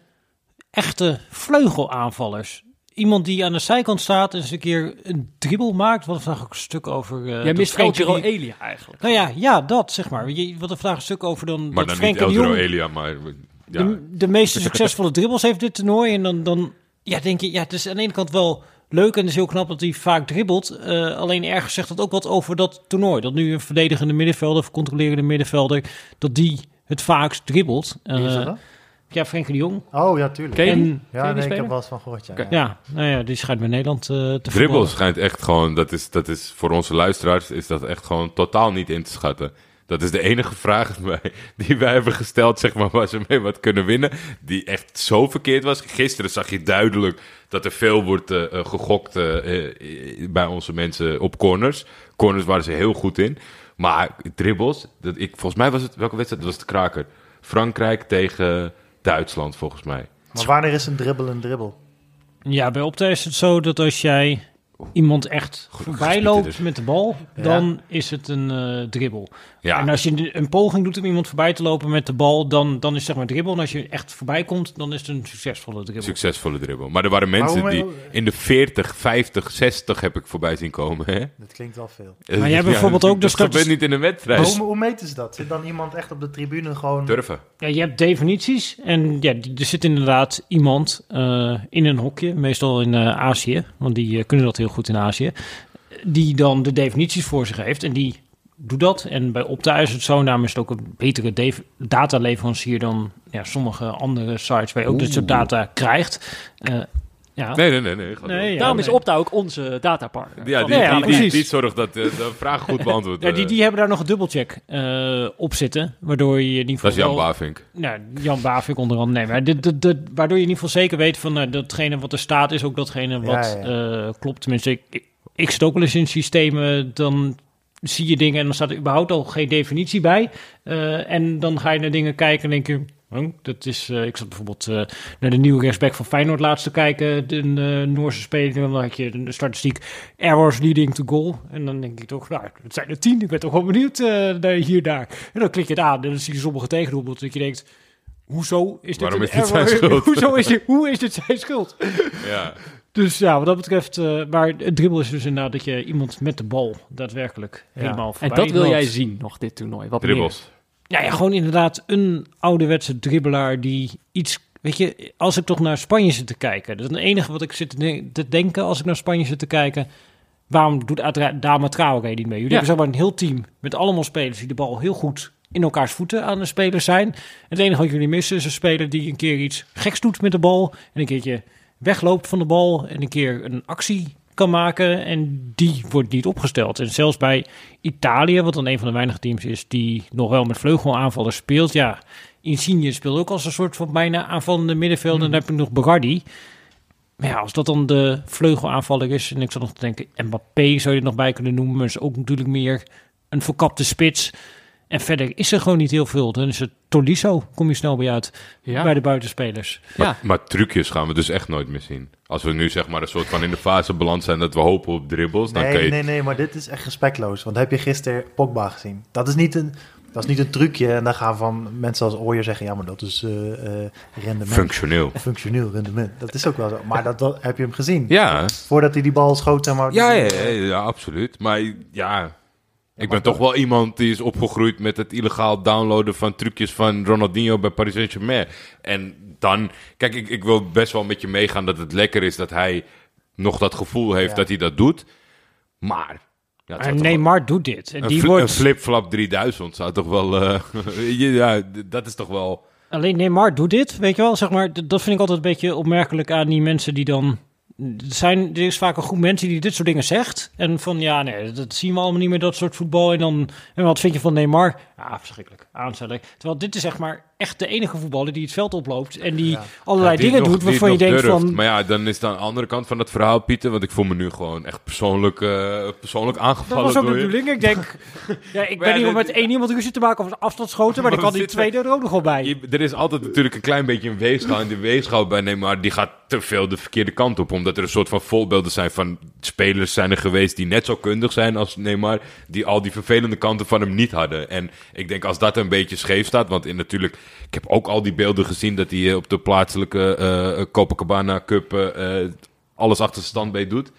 echte vleugelaanvallers. Iemand die aan de zijkant staat en eens een keer een dribbel maakt. Wat vandaag ook een stuk over... eh, jij mist El Frenkie Giro die- Elia eigenlijk. Nou ja, ja, dat zeg maar. Je, wat er vandaag een stuk over dan... Maar dat dan niet Elia, maar ja. de, de meeste succesvolle dribbles heeft dit toernooi. En dan, dan ja, denk je, ja, het is aan de ene kant wel leuk en het is heel knap dat hij vaak dribbelt. Eh, alleen ergens zegt dat ook wat over dat toernooi. Dat nu een verdedigende middenvelder of controlerende middenvelder, dat die het vaakst dribbelt. Wie is dat Eh? Ja, Frenkie de Jong. Oh, ja, tuurlijk. Ken je die? En- Ken je Ja, die nee, ik heb wel eens van gehoord, ja. Oké. ja. Ja, nou ja, die schijnt bij Nederland eh, te Dribbel schijnt echt gewoon, dat is, dat is voor onze luisteraars, is dat echt gewoon totaal niet in te schatten. Dat is de enige vraag *laughs* die wij- die wij hebben gesteld, zeg maar, waar ze mee wat kunnen winnen. Die echt zo verkeerd was. Gisteren zag je duidelijk dat er veel wordt eh, eh, gegokt bij onze mensen op corners. Corners waren ze heel goed in. Maar dribbles, dat ik, volgens mij was het, welke wedstrijd? Dat was de kraker. Frankrijk tegen Duitsland, volgens mij. Maar wanneer is een dribbel een dribbel? Ja, bij Opta is het zo dat als jij iemand echt voorbij loopt dus. met de bal, Ja. dan is het een eh dribbel. Ja, En als je een poging doet om iemand voorbij te lopen met de bal, dan, dan is het zeg maar dribbel. En als je echt voorbij komt, dan is het een succesvolle dribbel. succesvolle dribbel. Maar er waren mensen die in de 40, 50, 60 heb ik voorbij zien komen. Hè? Dat klinkt wel veel. Maar jij hebt bijvoorbeeld ook de Dat gebeurt niet in een wedstrijd. Maar hoe, hoe meten ze dat? Zit dan iemand echt op de tribune gewoon... Durven. Ja, je hebt definities. En ja, er zit inderdaad iemand eh, in een hokje, meestal in eh, Azië, want die eh, kunnen dat heel goed in Azië, die dan de definities voor zich heeft. En die doet dat. En bij Opta is het zo, daarom is het ook een betere dataleverancier dan ja, sommige andere sites waar je ook dit soort data krijgt. Eh, ja. Nee, nee, nee. nee, ja, Daarom is nee. Opta ook onze datapartner. Ja, Van- die, Ja, ja, die, die, zorgt dat eh, de vraag goed beantwoord Ja, die, wordt. die hebben daar nog een dubbelcheck eh op zitten, waardoor je in ieder geval Dat is Jan Bavink. Nou, Jan Bavink onder andere. Nee, maar dit, dit, dit- waardoor je in ieder geval zeker weet van nou, datgene wat er staat is ook datgene wat Ja, ja, eh, klopt. Tenminste, ik, ik, ik zit ook wel eens in systemen, dan zie je dingen en dan staat er überhaupt al geen definitie bij. Eh, en dan ga je naar dingen kijken en denk je... dat is, eh, ik zat bijvoorbeeld eh, naar de nieuwe rechtsback van Feyenoord laatst te kijken. De eh, Noorse speler. En dan had je de statistiek errors leading to goal. En dan denk ik toch, nou, het zijn er tien. Ik ben toch wel benieuwd eh, naar hier, daar. En dan klik je het aan en dan zie je sommige tegendoelpunten. Dat je denkt, hoezo is dit Waarom is dit error? zijn schuld? *laughs* hoezo is dit, hoe is dit zijn schuld? *laughs* Ja. Dus ja, wat dat betreft, eh, maar het dribbel is dus inderdaad dat je iemand met de bal daadwerkelijk Ja. helemaal En voorbij dat wil jij zien nog, dit toernooi. Wat Dribbles. Ja, ja, gewoon inderdaad een ouderwetse dribbelaar die iets... Weet je, als ik toch naar Spanje zit te kijken... Dat is het enige wat ik zit te de- te denken als ik naar Spanje zit te kijken... Waarom doet Adra- Dama Traoré niet mee? Jullie Ja. hebben zeg maar een heel team met allemaal spelers... die de bal heel goed in elkaars voeten aan de spelers zijn. Het enige wat jullie missen is een speler die een keer iets geks doet met de bal... en een keertje wegloopt van de bal en een keer een actie kan maken... en die wordt niet opgesteld. En zelfs bij Italië, wat dan een van de weinige teams is... die nog wel met vleugelaanvallers speelt... ja, Insigne speelt ook als een soort van bijna aanvallende middenveld. En dan heb ik nog Berardi. Maar ja, als dat dan de vleugelaanvaller is... en ik zat nog denken, Mbappé zou je er nog bij kunnen noemen... maar is ook natuurlijk meer een verkapte spits. En verder is er gewoon niet heel veel. Dan is het Tolisso, kom je snel bij uit, Ja. bij de buitenspelers. Maar, Ja. maar trucjes gaan we dus echt nooit meer zien. Als we nu zeg maar een soort van in de fase beland zijn dat we hopen op dribbles, dan kan Nee, je... nee, nee, maar dit is echt respectloos. Want heb je gisteren Pogba gezien? Dat is niet een, dat is niet een trucje. En dan gaan van mensen als Ooyer zeggen... ja, maar dat is eh eh, rendement. Functioneel. Functioneel rendement. Dat is ook wel zo. Maar dat, dat- heb je hem gezien? Ja, Voordat hij die bal schoot, zeg maar... ja, ja, ja, ja, absoluut. Maar ja, ik ben toch wel iemand die is opgegroeid met het illegaal downloaden van trucjes van Ronaldinho bij Paris Saint-Germain. En dan, kijk, ik, ik wil best wel met je meegaan dat het lekker is dat hij nog dat gevoel heeft Ja. dat hij dat doet. Maar, ja, Neymar doet dit. En die een, wordt... een flip-flap 3000 zou toch wel, eh, *laughs* ja, dat is toch wel... Alleen Neymar doet dit, weet je wel. Zeg maar, dat vind ik altijd een beetje opmerkelijk aan die mensen die dan... Er, zijn, er is vaak een groep mensen die dit soort dingen zegt. En van, ja, nee, dat zien we allemaal niet meer, dat soort voetbal. En dan, en wat vind je van Neymar? Ja, verschrikkelijk, aanstelling. Terwijl dit is zeg maar echt de enige voetballer die het veld oploopt. En die Ja. allerlei Ja, die dingen nog- doet waarvan je denkt durft. van... Maar ja, dan is het aan de andere kant van het verhaal, Pieter. Want ik voel me nu gewoon echt persoonlijk, eh, persoonlijk Dat aangevallen was ook de bedoeling. Ik denk, *laughs* ja, ik ben ja, hier om met één iemand ruzie te maken over afstandsschoten, maar *laughs* Maar kan we die tweede er ook nog wel bij. Je- er is altijd natuurlijk een klein beetje een weegschaal. En die weegschaal bij Neymar, die gaat te veel de verkeerde kant op. Omdat er een soort van voorbeelden zijn van spelers zijn er geweest die net zo kundig zijn als Neymar. Die al die vervelende kanten van hem niet hadden. En ik denk als dat een beetje scheef staat. Want in, natuurlijk, ik heb ook al die beelden gezien dat hij eh, op de plaatselijke eh Copacabana Cup alles achter zijn standbeen doet.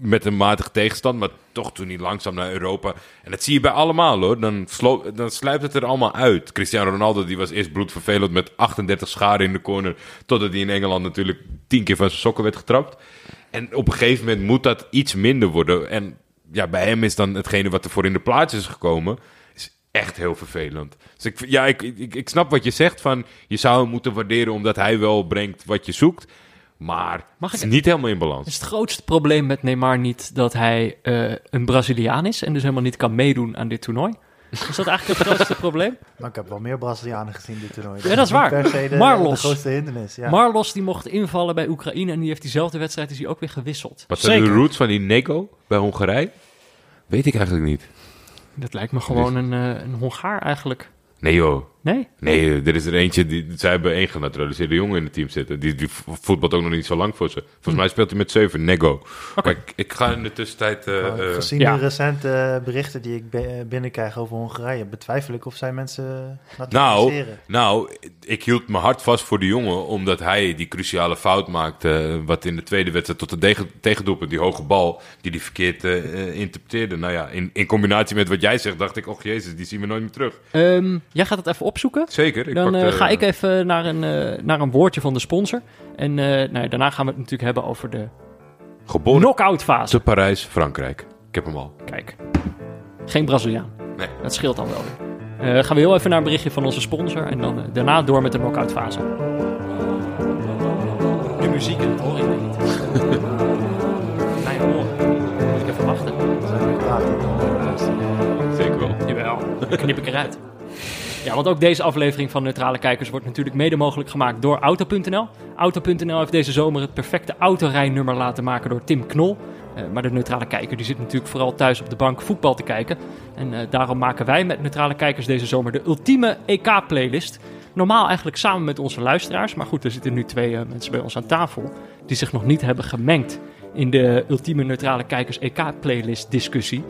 Met een matige tegenstand, maar toch toen hij langzaam naar Europa. En dat zie je bij allemaal hoor. Dan, dan sluipt het er allemaal uit. Cristiano Ronaldo die was eerst bloedvervelend met 38 scharen in de corner. Totdat hij in Engeland natuurlijk tien keer van zijn sokken werd getrapt. En op een gegeven moment moet dat iets minder worden. En ja, bij hem is dan hetgene wat er voor in de plaats is gekomen. Is echt heel vervelend. Dus ik, ja, ik, ik, ik snap wat je zegt van je zou hem moeten waarderen omdat hij wel brengt wat je zoekt. Maar Mag het ik- is niet helemaal in balans. Is het grootste probleem met Neymar niet dat hij eh, een Braziliaan is en dus helemaal niet kan meedoen aan dit toernooi? Is dat eigenlijk het *laughs* grootste probleem? Maar ik heb wel meer Brazilianen gezien dit toernooi. Ja, dat is waar. per se de, Marlos. de grootste hindernis. Ja. Marlos die mocht invallen bij Oekraïne en die heeft diezelfde wedstrijd is hij ook weer gewisseld. Wat zijn de roots van die Nego bij Hongarije? Weet ik eigenlijk niet. Dat lijkt me gewoon een, eh, een Hongaar eigenlijk. Nee joh. Nee? Nee, eh, er is er eentje, die, zij hebben één genaturaliseerde jongen in het team zitten. Die, die voetbalt ook nog niet zo lang voor ze. Volgens mij speelt hij met zeven, Nego. Maar ik, ik ga in de tussentijd... eh, eh, Gezien de recente berichten die ik be- binnenkrijg over Hongarije, betwijfel ik of zij mensen nou, naturaliseren. nou, ik hield me hard vast voor de jongen, omdat hij die cruciale fout maakte. eh, Wat in de tweede wedstrijd tot de tegen, tegendoelpunt, die hoge bal, die hij verkeerd eh, eh, interpreteerde. Nou ja, in, in combinatie met wat jij zegt, dacht ik, oh jezus, die zien we nooit meer terug. Ehm, jij gaat het even opzoeken. Zeker. Ik Dan pak eh, ga ik even naar een, eh, naar een woordje van de sponsor. En eh, nou, daarna gaan we het natuurlijk hebben over de Geboren knock-out fase. te Parijs, Frankrijk. Ik heb hem al. Kijk, geen Braziliaan. Nee. Dat scheelt dan wel weer. Eh, gaan we heel even naar een berichtje van onze sponsor en dan daarna door met de knock-out fase. De muziek en het hoor ik niet. *laughs* Mijn oren. Moet ik even wachten? Zeker wel. Jawel, dan knip ik eruit. Ja, want ook deze aflevering van Neutrale Kijkers wordt natuurlijk mede mogelijk gemaakt door Auto.nl. Auto.nl heeft deze zomer het perfecte autorijnummer laten maken door Tim Knol. Eh, maar de Neutrale Kijker die zit natuurlijk vooral thuis op de bank voetbal te kijken. En eh, daarom maken wij met Neutrale Kijkers deze zomer de ultieme EK-playlist. Normaal eigenlijk samen met onze luisteraars. Maar goed, er zitten nu twee eh, mensen bij ons aan tafel die zich nog niet hebben gemengd in de ultieme Neutrale Kijkers EK-playlist discussie.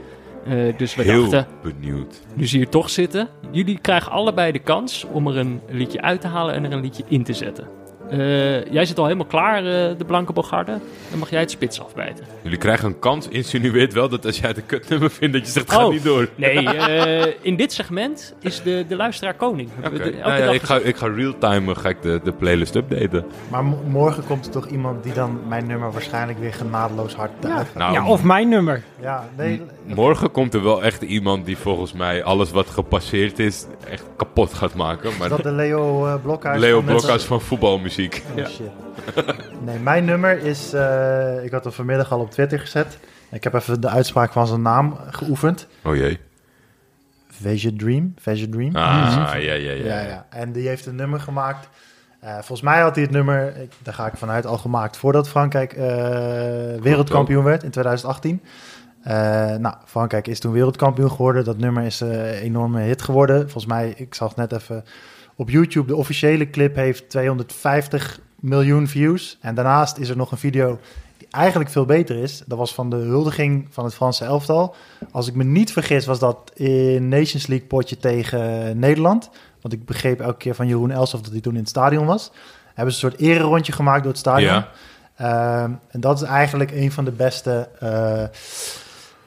Eh, dus we Heel dachten, benieuwd. nu ze hier toch zitten. Jullie krijgen allebei de kans om er een liedje uit te halen en er een liedje in te zetten. Eh, jij zit al helemaal klaar, eh, de Blanke Bogarde. Dan mag jij het spits afbijten. Jullie krijgen een kans. Insinueert wel dat als jij het een kutnummer vindt, dat je zegt, ga Oh. niet door. Nee, *laughs* eh, in dit segment is de, de luisteraar koning. Oké. De- elke Nou ja, ik, ga, ik ga real-time ga ik de, de playlist updaten. Maar mo- morgen komt er toch iemand die dan mijn nummer waarschijnlijk weer genadeloos hard duift. Nou, ja, of mijn nummer. Ja, nee. morgen komt er wel echt iemand die volgens mij alles wat gepasseerd is echt kapot gaat maken. Maar Is dat de Leo Blokhuis? Leo Blokhuis van voetbalmuziek. Oh, Ja. shit. Nee, mijn nummer is... eh, ik had hem vanmiddag al op Twitter gezet. Ik heb even de uitspraak van zijn naam geoefend. Oh jee. Veja Dream. Veja Dream. Ah, ja, ja, ja. Ja, ja. En die heeft een nummer gemaakt. Eh, volgens mij had hij het nummer, ik, daar ga ik vanuit, al gemaakt voordat Frankrijk eh, wereldkampioen werd in 2018. Eh, nou, Frankrijk is toen wereldkampioen geworden. Dat nummer is een enorme hit geworden. Volgens mij, ik zag het net even op YouTube, de officiële clip heeft 250 miljoen views. En daarnaast is er nog een video die eigenlijk veel beter is. Dat was van de huldiging van het Franse elftal. Als ik me niet vergis, was dat in Nations League potje tegen Nederland. Want ik begreep elke keer van Jeroen Elsof dat hij toen in het stadion was. Hebben ze een soort ererondje gemaakt door het stadion. Ja. Ehm, en dat is eigenlijk een van de beste eh,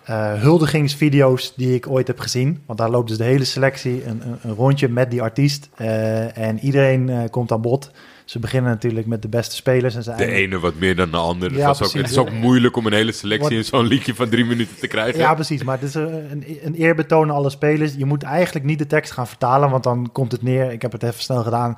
eh, huldigingsvideo's die ik ooit heb gezien. Want daar loopt dus de hele selectie een, een, een rondje met die artiest. eh, en iedereen eh, komt aan bod. Ze beginnen natuurlijk met de beste spelers. En ze De ene wat meer dan de ander. Ja, ook, het is ook moeilijk om een hele selectie in zo'n liedje van drie minuten te krijgen. Ja, precies. Maar het is een, een, een eerbetoon aan alle spelers. Je moet eigenlijk niet de tekst gaan vertalen, want dan komt het neer. Ik heb het even snel gedaan.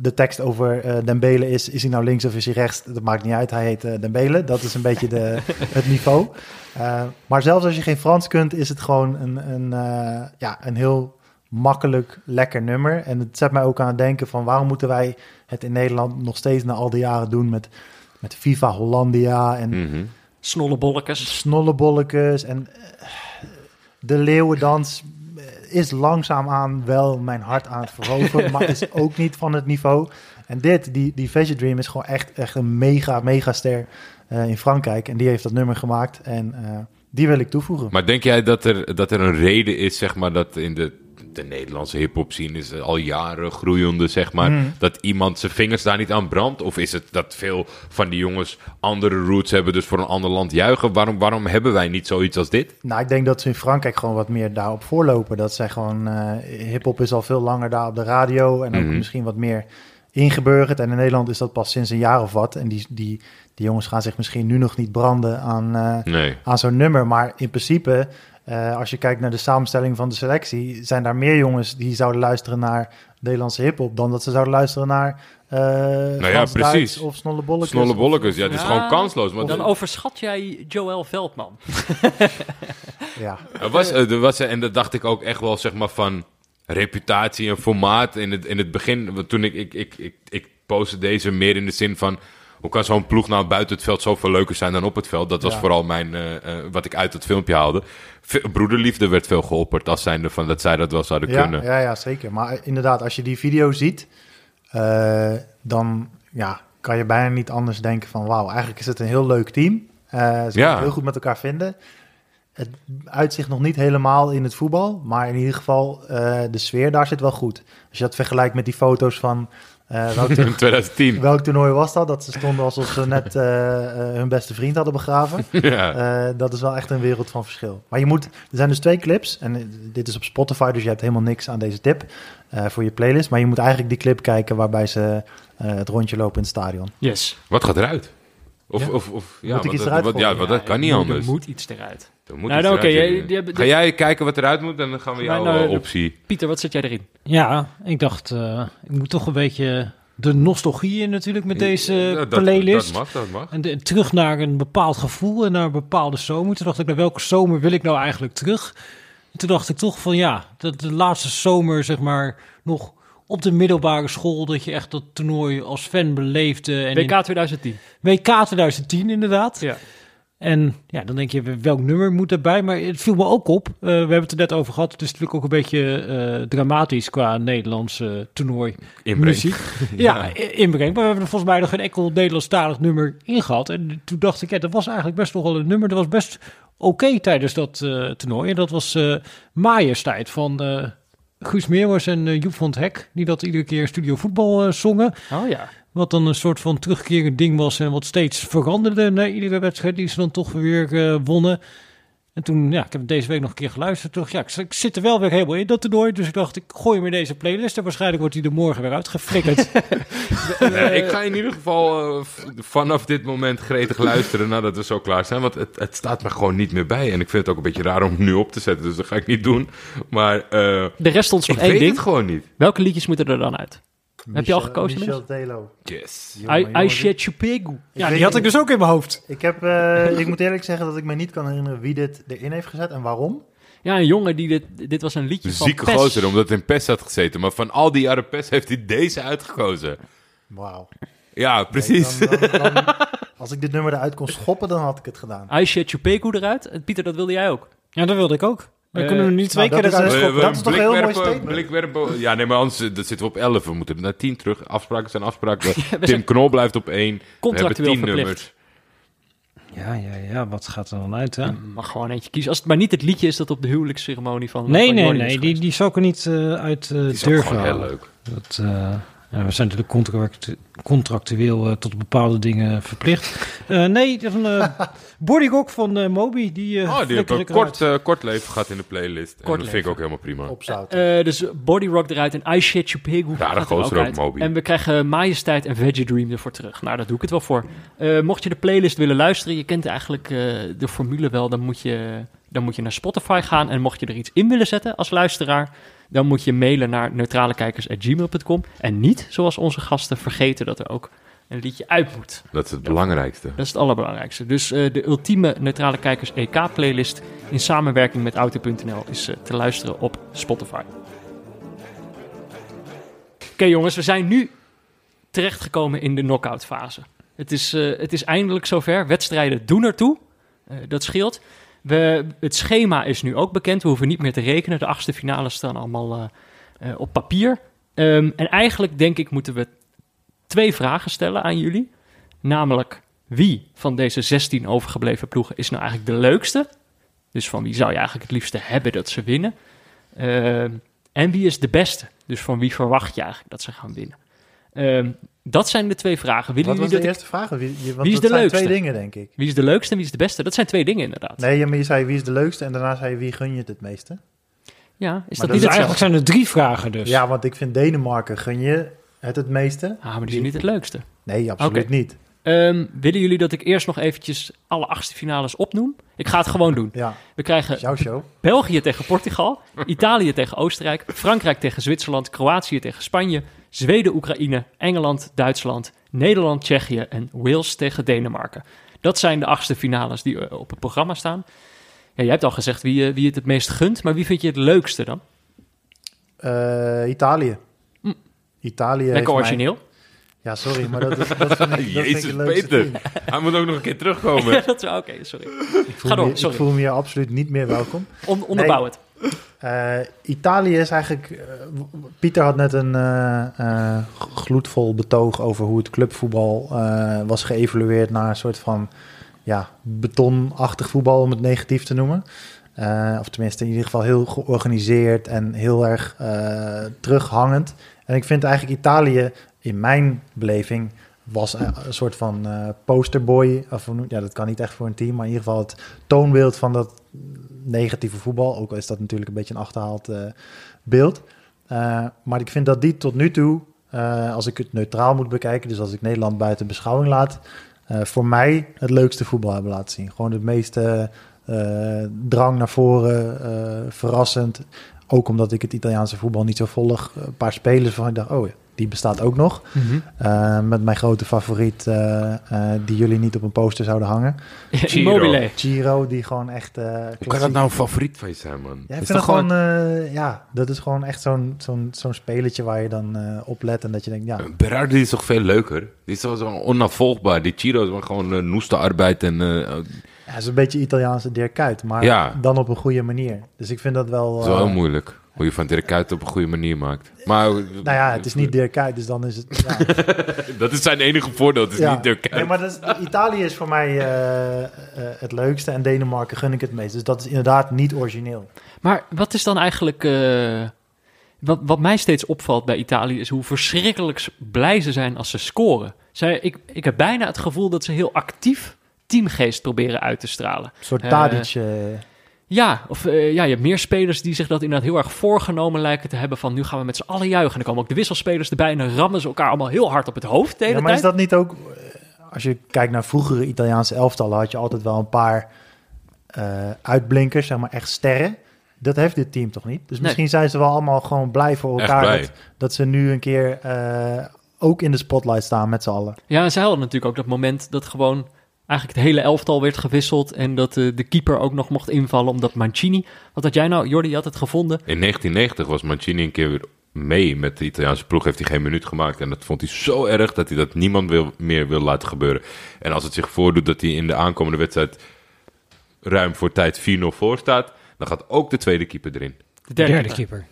De tekst over eh Dembele is, is hij nou links of is hij rechts? Dat maakt niet uit. Hij heet eh, Dembele. Dat is een beetje de, *laughs* het niveau. Eh, maar zelfs als je geen Frans kunt, is het gewoon een, een, eh, ja, een heel makkelijk, lekker nummer. En het zet mij ook aan het denken van waarom moeten wij het in Nederland nog steeds na al die jaren doen met, met FIFA Hollandia en Mhm. Snollebolletjes. snollebolletjes en de leeuwendans is langzaamaan wel mijn hart aan het veroveren, maar is *laughs* ook niet van het niveau. En dit, die, die Vision Dream is gewoon echt, echt een mega, mega ster eh, in Frankrijk. En die heeft dat nummer gemaakt en eh, die wil ik toevoegen. Maar denk jij dat er, dat er een reden is, zeg maar, dat in de, de Nederlandse hip-hop scene is al jaren groeiende, zeg maar, Mm. dat iemand zijn vingers daar niet aan brandt? Of is het dat veel van die jongens andere roots hebben, dus voor een ander land juichen? Waarom, waarom hebben wij niet zoiets als dit? Nou, ik denk dat ze in Frankrijk gewoon wat meer daarop voorlopen. Dat zij gewoon, eh hip-hop is al veel langer daar op de radio en ook Mhm. misschien wat meer ingeburgerd. En in Nederland is dat pas sinds een jaar of wat. En die, die, die jongens gaan zich misschien nu nog niet branden aan, eh, Nee. aan zo'n nummer. Maar in principe, eh, als je kijkt naar de samenstelling van de selectie, zijn daar meer jongens die zouden luisteren naar Nederlandse hip-hop dan dat ze zouden luisteren naar. eh ja, Frans, precies. Duits of Snollebollekes. Snolle bolletjes, ja, het is Ja, gewoon kansloos. Want Dan overschat jij Joël Veldman. *laughs* Ja, Er was, er was, en dat dacht ik ook echt wel, zeg maar, van reputatie en formaat. In het, in het begin, want toen ik, ik, ik, ik, ik postte deze meer in de zin van... Hoe kan zo'n ploeg nou buiten het veld zoveel leuker zijn dan op het veld? Dat was Ja. vooral mijn, eh, eh, wat ik uit het filmpje haalde. Ve- Broederliefde werd veel geopperd als zijnde van dat zij dat wel zouden ja, kunnen. ja, ja, zeker. Maar inderdaad, als je die video ziet, eh, dan ja, kan je bijna niet anders denken van... wauw, eigenlijk is het een heel leuk team. Eh ze Ja. kunnen heel goed met elkaar vinden. Het uitzicht nog niet helemaal in het voetbal, maar in ieder geval eh, de sfeer daar zit wel goed. Als je dat vergelijkt met die foto's van... eh, welk, *laughs* In 2010. welk toernooi was dat? Dat ze stonden alsof ze net *laughs* eh, eh, hun beste vriend hadden begraven. *laughs* ja. Eh, dat is wel echt een wereld van verschil. Maar je moet, er zijn dus twee clips. En dit is op Spotify, dus je hebt helemaal niks aan deze tip eh, voor je playlist. Maar je moet eigenlijk die clip kijken waarbij ze eh, het rondje lopen in het stadion. Yes. Wat gaat eruit? Of, Ja. of, of, ja, Moet ik want iets eruit wat- ja, want dat kan niet er anders. Er moet iets eruit. Moet Nou, nou, oké, hebben- Ga jij kijken wat eruit moet en dan gaan we Nou, jouw nou, eh, optie... Pieter, wat zet jij erin? Ja, ik dacht, eh, ik moet toch een beetje de nostalgie in natuurlijk met deze Ja, dat- playlist. Dat mag, dat mag. En de- terug naar een bepaald gevoel en naar een bepaalde zomer. Toen dacht ik, naar welke zomer wil ik nou eigenlijk terug? En toen dacht ik toch van ja, dat de laatste zomer zeg maar nog op de middelbare school... dat je echt dat toernooi als fan beleefde. En in- WK 2010. WK 2010 inderdaad. Ja. En ja, dan denk je, welk nummer moet erbij? Maar het viel me ook op. eh, we hebben het er net over gehad. Het is natuurlijk ook een beetje eh, dramatisch qua Nederlandse toernooi Inbreng. muziek. *laughs* ja, inbreng. Maar we hebben er volgens mij nog geen enkel Nederlandstalig nummer in gehad. En toen dacht ik, ja, dat was eigenlijk best nog wel een nummer. Dat was best oké tijdens dat eh, toernooi. En dat was Majesteit van Guus Meeuwers en Joep van het Hek. Die dat iedere keer Studio Voetbal zongen. Oh ja. Wat dan een soort van terugkerend ding was en wat steeds veranderde na iedere wedstrijd die ze dan toch weer eh, wonnen. En toen, ja, ik heb deze week nog een keer geluisterd. Toch, ja, ik, ik zit er wel weer helemaal in dat toernooi. Dus ik dacht, ik gooi hem in deze playlist. En waarschijnlijk wordt hij er morgen weer uitgeflikkerd. Nee, *laughs* ik ga in ieder geval eh, vanaf dit moment gretig luisteren nadat we zo klaar zijn. Want het, het staat me gewoon niet meer bij. En ik vind het ook een beetje raar om het nu op te zetten. Dus dat ga ik niet doen. Maar eh, De rest stond ik nog één weet ding. het gewoon niet. Welke liedjes moeten er dan uit? Heb je al gekozen, Michel Telo. Yes. Jongen, I, jongen, I Shit You Pig. ja, die had ik dus ook in mijn hoofd. Ik, heb, eh, *laughs* ik moet eerlijk zeggen dat ik me niet kan herinneren wie dit erin heeft gezet en waarom. Ja, een jongen die dit... Dit was een liedje Een van zieke Pes. gozer, omdat hij in PES had gezeten. Maar van al die jaren PES heeft hij deze uitgekozen. Wauw. Ja, precies. Dan- dan- dan- *laughs* als ik dit nummer eruit kon schoppen, dan had ik het gedaan. Aisha Chupeku eruit. Pieter, dat wilde jij ook. Ja, dat wilde ik ook. Eh, kunnen we nu twee nou, keer dat dat is- We- we- dat is toch een heel mooi blikwerpen- statement? blikwerpen- ja, nee, maar anders eh, dan zitten we op 11. We moeten naar 10 terug. Afspraken zijn afspraken. *laughs* we Tim zijn Knol blijft op 1. We hebben contractueel 10 verplicht. nummers. Ja, ja, ja. Wat gaat er dan uit, hè? Je mag gewoon eentje kiezen. Als het maar niet het liedje is dat op de huwelijksceremonie van Nee, van nee, Jordi is nee. Die, die zou ik er niet eh, uit eh Die is ook durven gewoon heel halen. leuk. Dat, eh, we zijn natuurlijk contract, contractueel eh, tot bepaalde dingen verplicht. Eh, nee, dat is een *laughs* uh, bodygok van eh, Moby. Die, eh Oh, die flikker heeft ik een kort, eh, leven gehad in de playlist. En dat vind ik ook helemaal prima. Opzouten. Eh, dus Body Rock eruit en I Shit Ja, gaat de er gozer ook. Moby. En we krijgen Majesteit en Veggie Dream ervoor terug. Nou, daar doe ik het wel voor. Eh, mocht je de playlist willen luisteren, je kent eigenlijk eh, de formule wel, dan moet, je, dan moet je naar Spotify gaan. En mocht je er iets in willen zetten als luisteraar, dan moet je mailen naar neutralekijkers.gmail.com. En niet, zoals onze gasten, vergeten dat er ook een liedje uit moet. Dat is het belangrijkste. Dat is het allerbelangrijkste. Dus eh, de ultieme Neutrale Kijkers EK-playlist in samenwerking met Auto.nl is eh, te luisteren op Spotify. Oké jongens, we zijn nu terechtgekomen in de knock-out fase. Het is, eh, het is eindelijk zover. Wedstrijden doen ertoe. Dat scheelt. Het schema is nu ook bekend. We hoeven niet meer te rekenen. De achtste finales staan allemaal eh, eh, op papier. Ehm, en eigenlijk denk ik moeten we twee vragen stellen aan jullie. Namelijk, wie van deze 16 overgebleven ploegen is nou eigenlijk de leukste? Dus van wie zou je eigenlijk het liefste hebben dat ze winnen? Ehm, en wie is de beste? Dus van wie verwacht je eigenlijk dat ze gaan winnen? Ehm, dat zijn de twee vragen. Willen Wat was de dat ik- eerste vraag? Wie, je- want Wie is dat de zijn leukste? twee dingen, denk ik. Wie is de leukste en wie is de beste? Dat zijn twee dingen inderdaad. Nee, maar je zei wie is de leukste en daarna zei je wie gun je het het meeste. Ja, is dat dat niet eigenlijk zijn er drie vragen dus. Ja, want ik vind Denemarken gun je het het meeste. Ah, maar die is niet het leukste. Nee, absoluut niet. Ehm, willen jullie dat ik eerst nog eventjes alle achtste finales opnoem? Ik ga het gewoon doen. Ja, We krijgen jouw show. België tegen Portugal, *laughs* Italië tegen Oostenrijk, Frankrijk tegen Zwitserland, Kroatië tegen Spanje, Zweden, Oekraïne, Engeland, Duitsland, Nederland, Tsjechië en Wales tegen Denemarken. Dat zijn de achtste finales die eh, op het programma staan. Ja, jij hebt al gezegd wie, je- wie het het meest gunt, maar wie vind je het leukste dan? Eh, Italië. Hm. Italië Lekker mij- origineel. Ja, sorry, maar dat, is, dat vind ik, dat vind ik Jezus, het leukste Peter. team. Hij moet ook nog een keer terugkomen. *laughs* Ja, dat is Oké, sorry. Ik voel, Ga door, me, sorry. ik voel me hier absoluut niet meer welkom. On, onderbouw het. Eh, Italië is eigenlijk. eh, Pieter had net een eh, gloedvol betoog over hoe het clubvoetbal was geëvalueerd naar een soort van ja, betonachtig voetbal, om het negatief te noemen. Of tenminste, in ieder geval heel georganiseerd en heel erg terughangend. En ik vind eigenlijk Italië, in mijn beleving, was een, soort van posterboy. Of, ja, dat kan niet echt voor een team, maar in ieder geval het toonbeeld van dat negatieve voetbal. Ook al is dat natuurlijk een beetje een achterhaald eh, beeld. Eh, maar ik vind dat die tot nu toe, eh, als ik het neutraal moet bekijken, dus als ik Nederland buiten beschouwing laat, voor mij het leukste voetbal hebben laten zien. Gewoon het meeste drang naar voren, verrassend. Ook omdat ik het Italiaanse voetbal niet zo volg. Een paar spelers van ik dacht, oh ja, die bestaat ook nog. Eh, met mijn grote favoriet, eh, eh, die jullie niet op een poster zouden hangen. Immobile. Giro, die gewoon echt... eh, Hoe kan dat nou een favoriet van je zijn, man? ja, Is gewoon, eh, ja, dat is gewoon echt zo'n zo'n zo'n spelletje waar je dan eh, op let en dat je denkt, ja, Berardi is toch veel leuker? Die is toch zo onafvolgbaar. Die Chiro is gewoon uh, noeste arbeid en... eh, ja, het is een beetje Italiaanse Dirk Kuyt, maar Ja. dan op een goede manier. Dus ik vind dat wel... Eh, heel moeilijk. Hoe je van Dirk Kuyt op een goede manier maakt. Maar, nou ja, het is niet Dirk Kuyt, dus dan is het... Ja, *laughs* Dat is zijn enige voordeel. Het is ja. niet Dirk Kuyt. Nee, maar dat is- Italië is voor mij eh, eh, het leukste en Denemarken gun ik het meest. Dus dat is inderdaad niet origineel. Maar wat is dan eigenlijk... eh, wat, wat mij steeds opvalt bij Italië is hoe verschrikkelijk blij ze zijn als ze scoren. Zij, ik, ik heb bijna het gevoel dat ze heel actief teamgeest proberen uit te stralen. Een soort Tadic. Ja, of eh, ja, je hebt meer spelers die zich dat inderdaad heel erg voorgenomen lijken te hebben van nu gaan we met z'n allen juichen. En dan komen ook de wisselspelers erbij en dan rammen ze elkaar allemaal heel hard op het hoofd de hele ja, maar is dat niet ook... eh, Als je kijkt naar vroegere Italiaanse elftallen... had je altijd wel een paar eh, uitblinkers, zeg maar echt sterren. Dat heeft dit team toch niet? Dus Nee. misschien zijn ze wel allemaal gewoon blij voor elkaar... blij. Dat, dat ze nu een keer eh, ook in de spotlight staan met z'n allen. Ja, en zij hadden natuurlijk ook dat moment dat gewoon eigenlijk het hele elftal werd gewisseld en dat eh, de keeper ook nog mocht invallen omdat Mancini... Wat had jij nou, Jordi, je had het gevonden? In 1990 was Mancini een keer weer mee met de Italiaanse ploeg. Heeft hij geen minuut gemaakt. En dat vond hij zo erg dat hij dat niemand wil, meer wil laten gebeuren. En als het zich voordoet dat hij in de aankomende wedstrijd ruim voor tijd 4-0 voor staat, dan gaat ook de tweede keeper erin. De Derde, derde, keeper. keeper.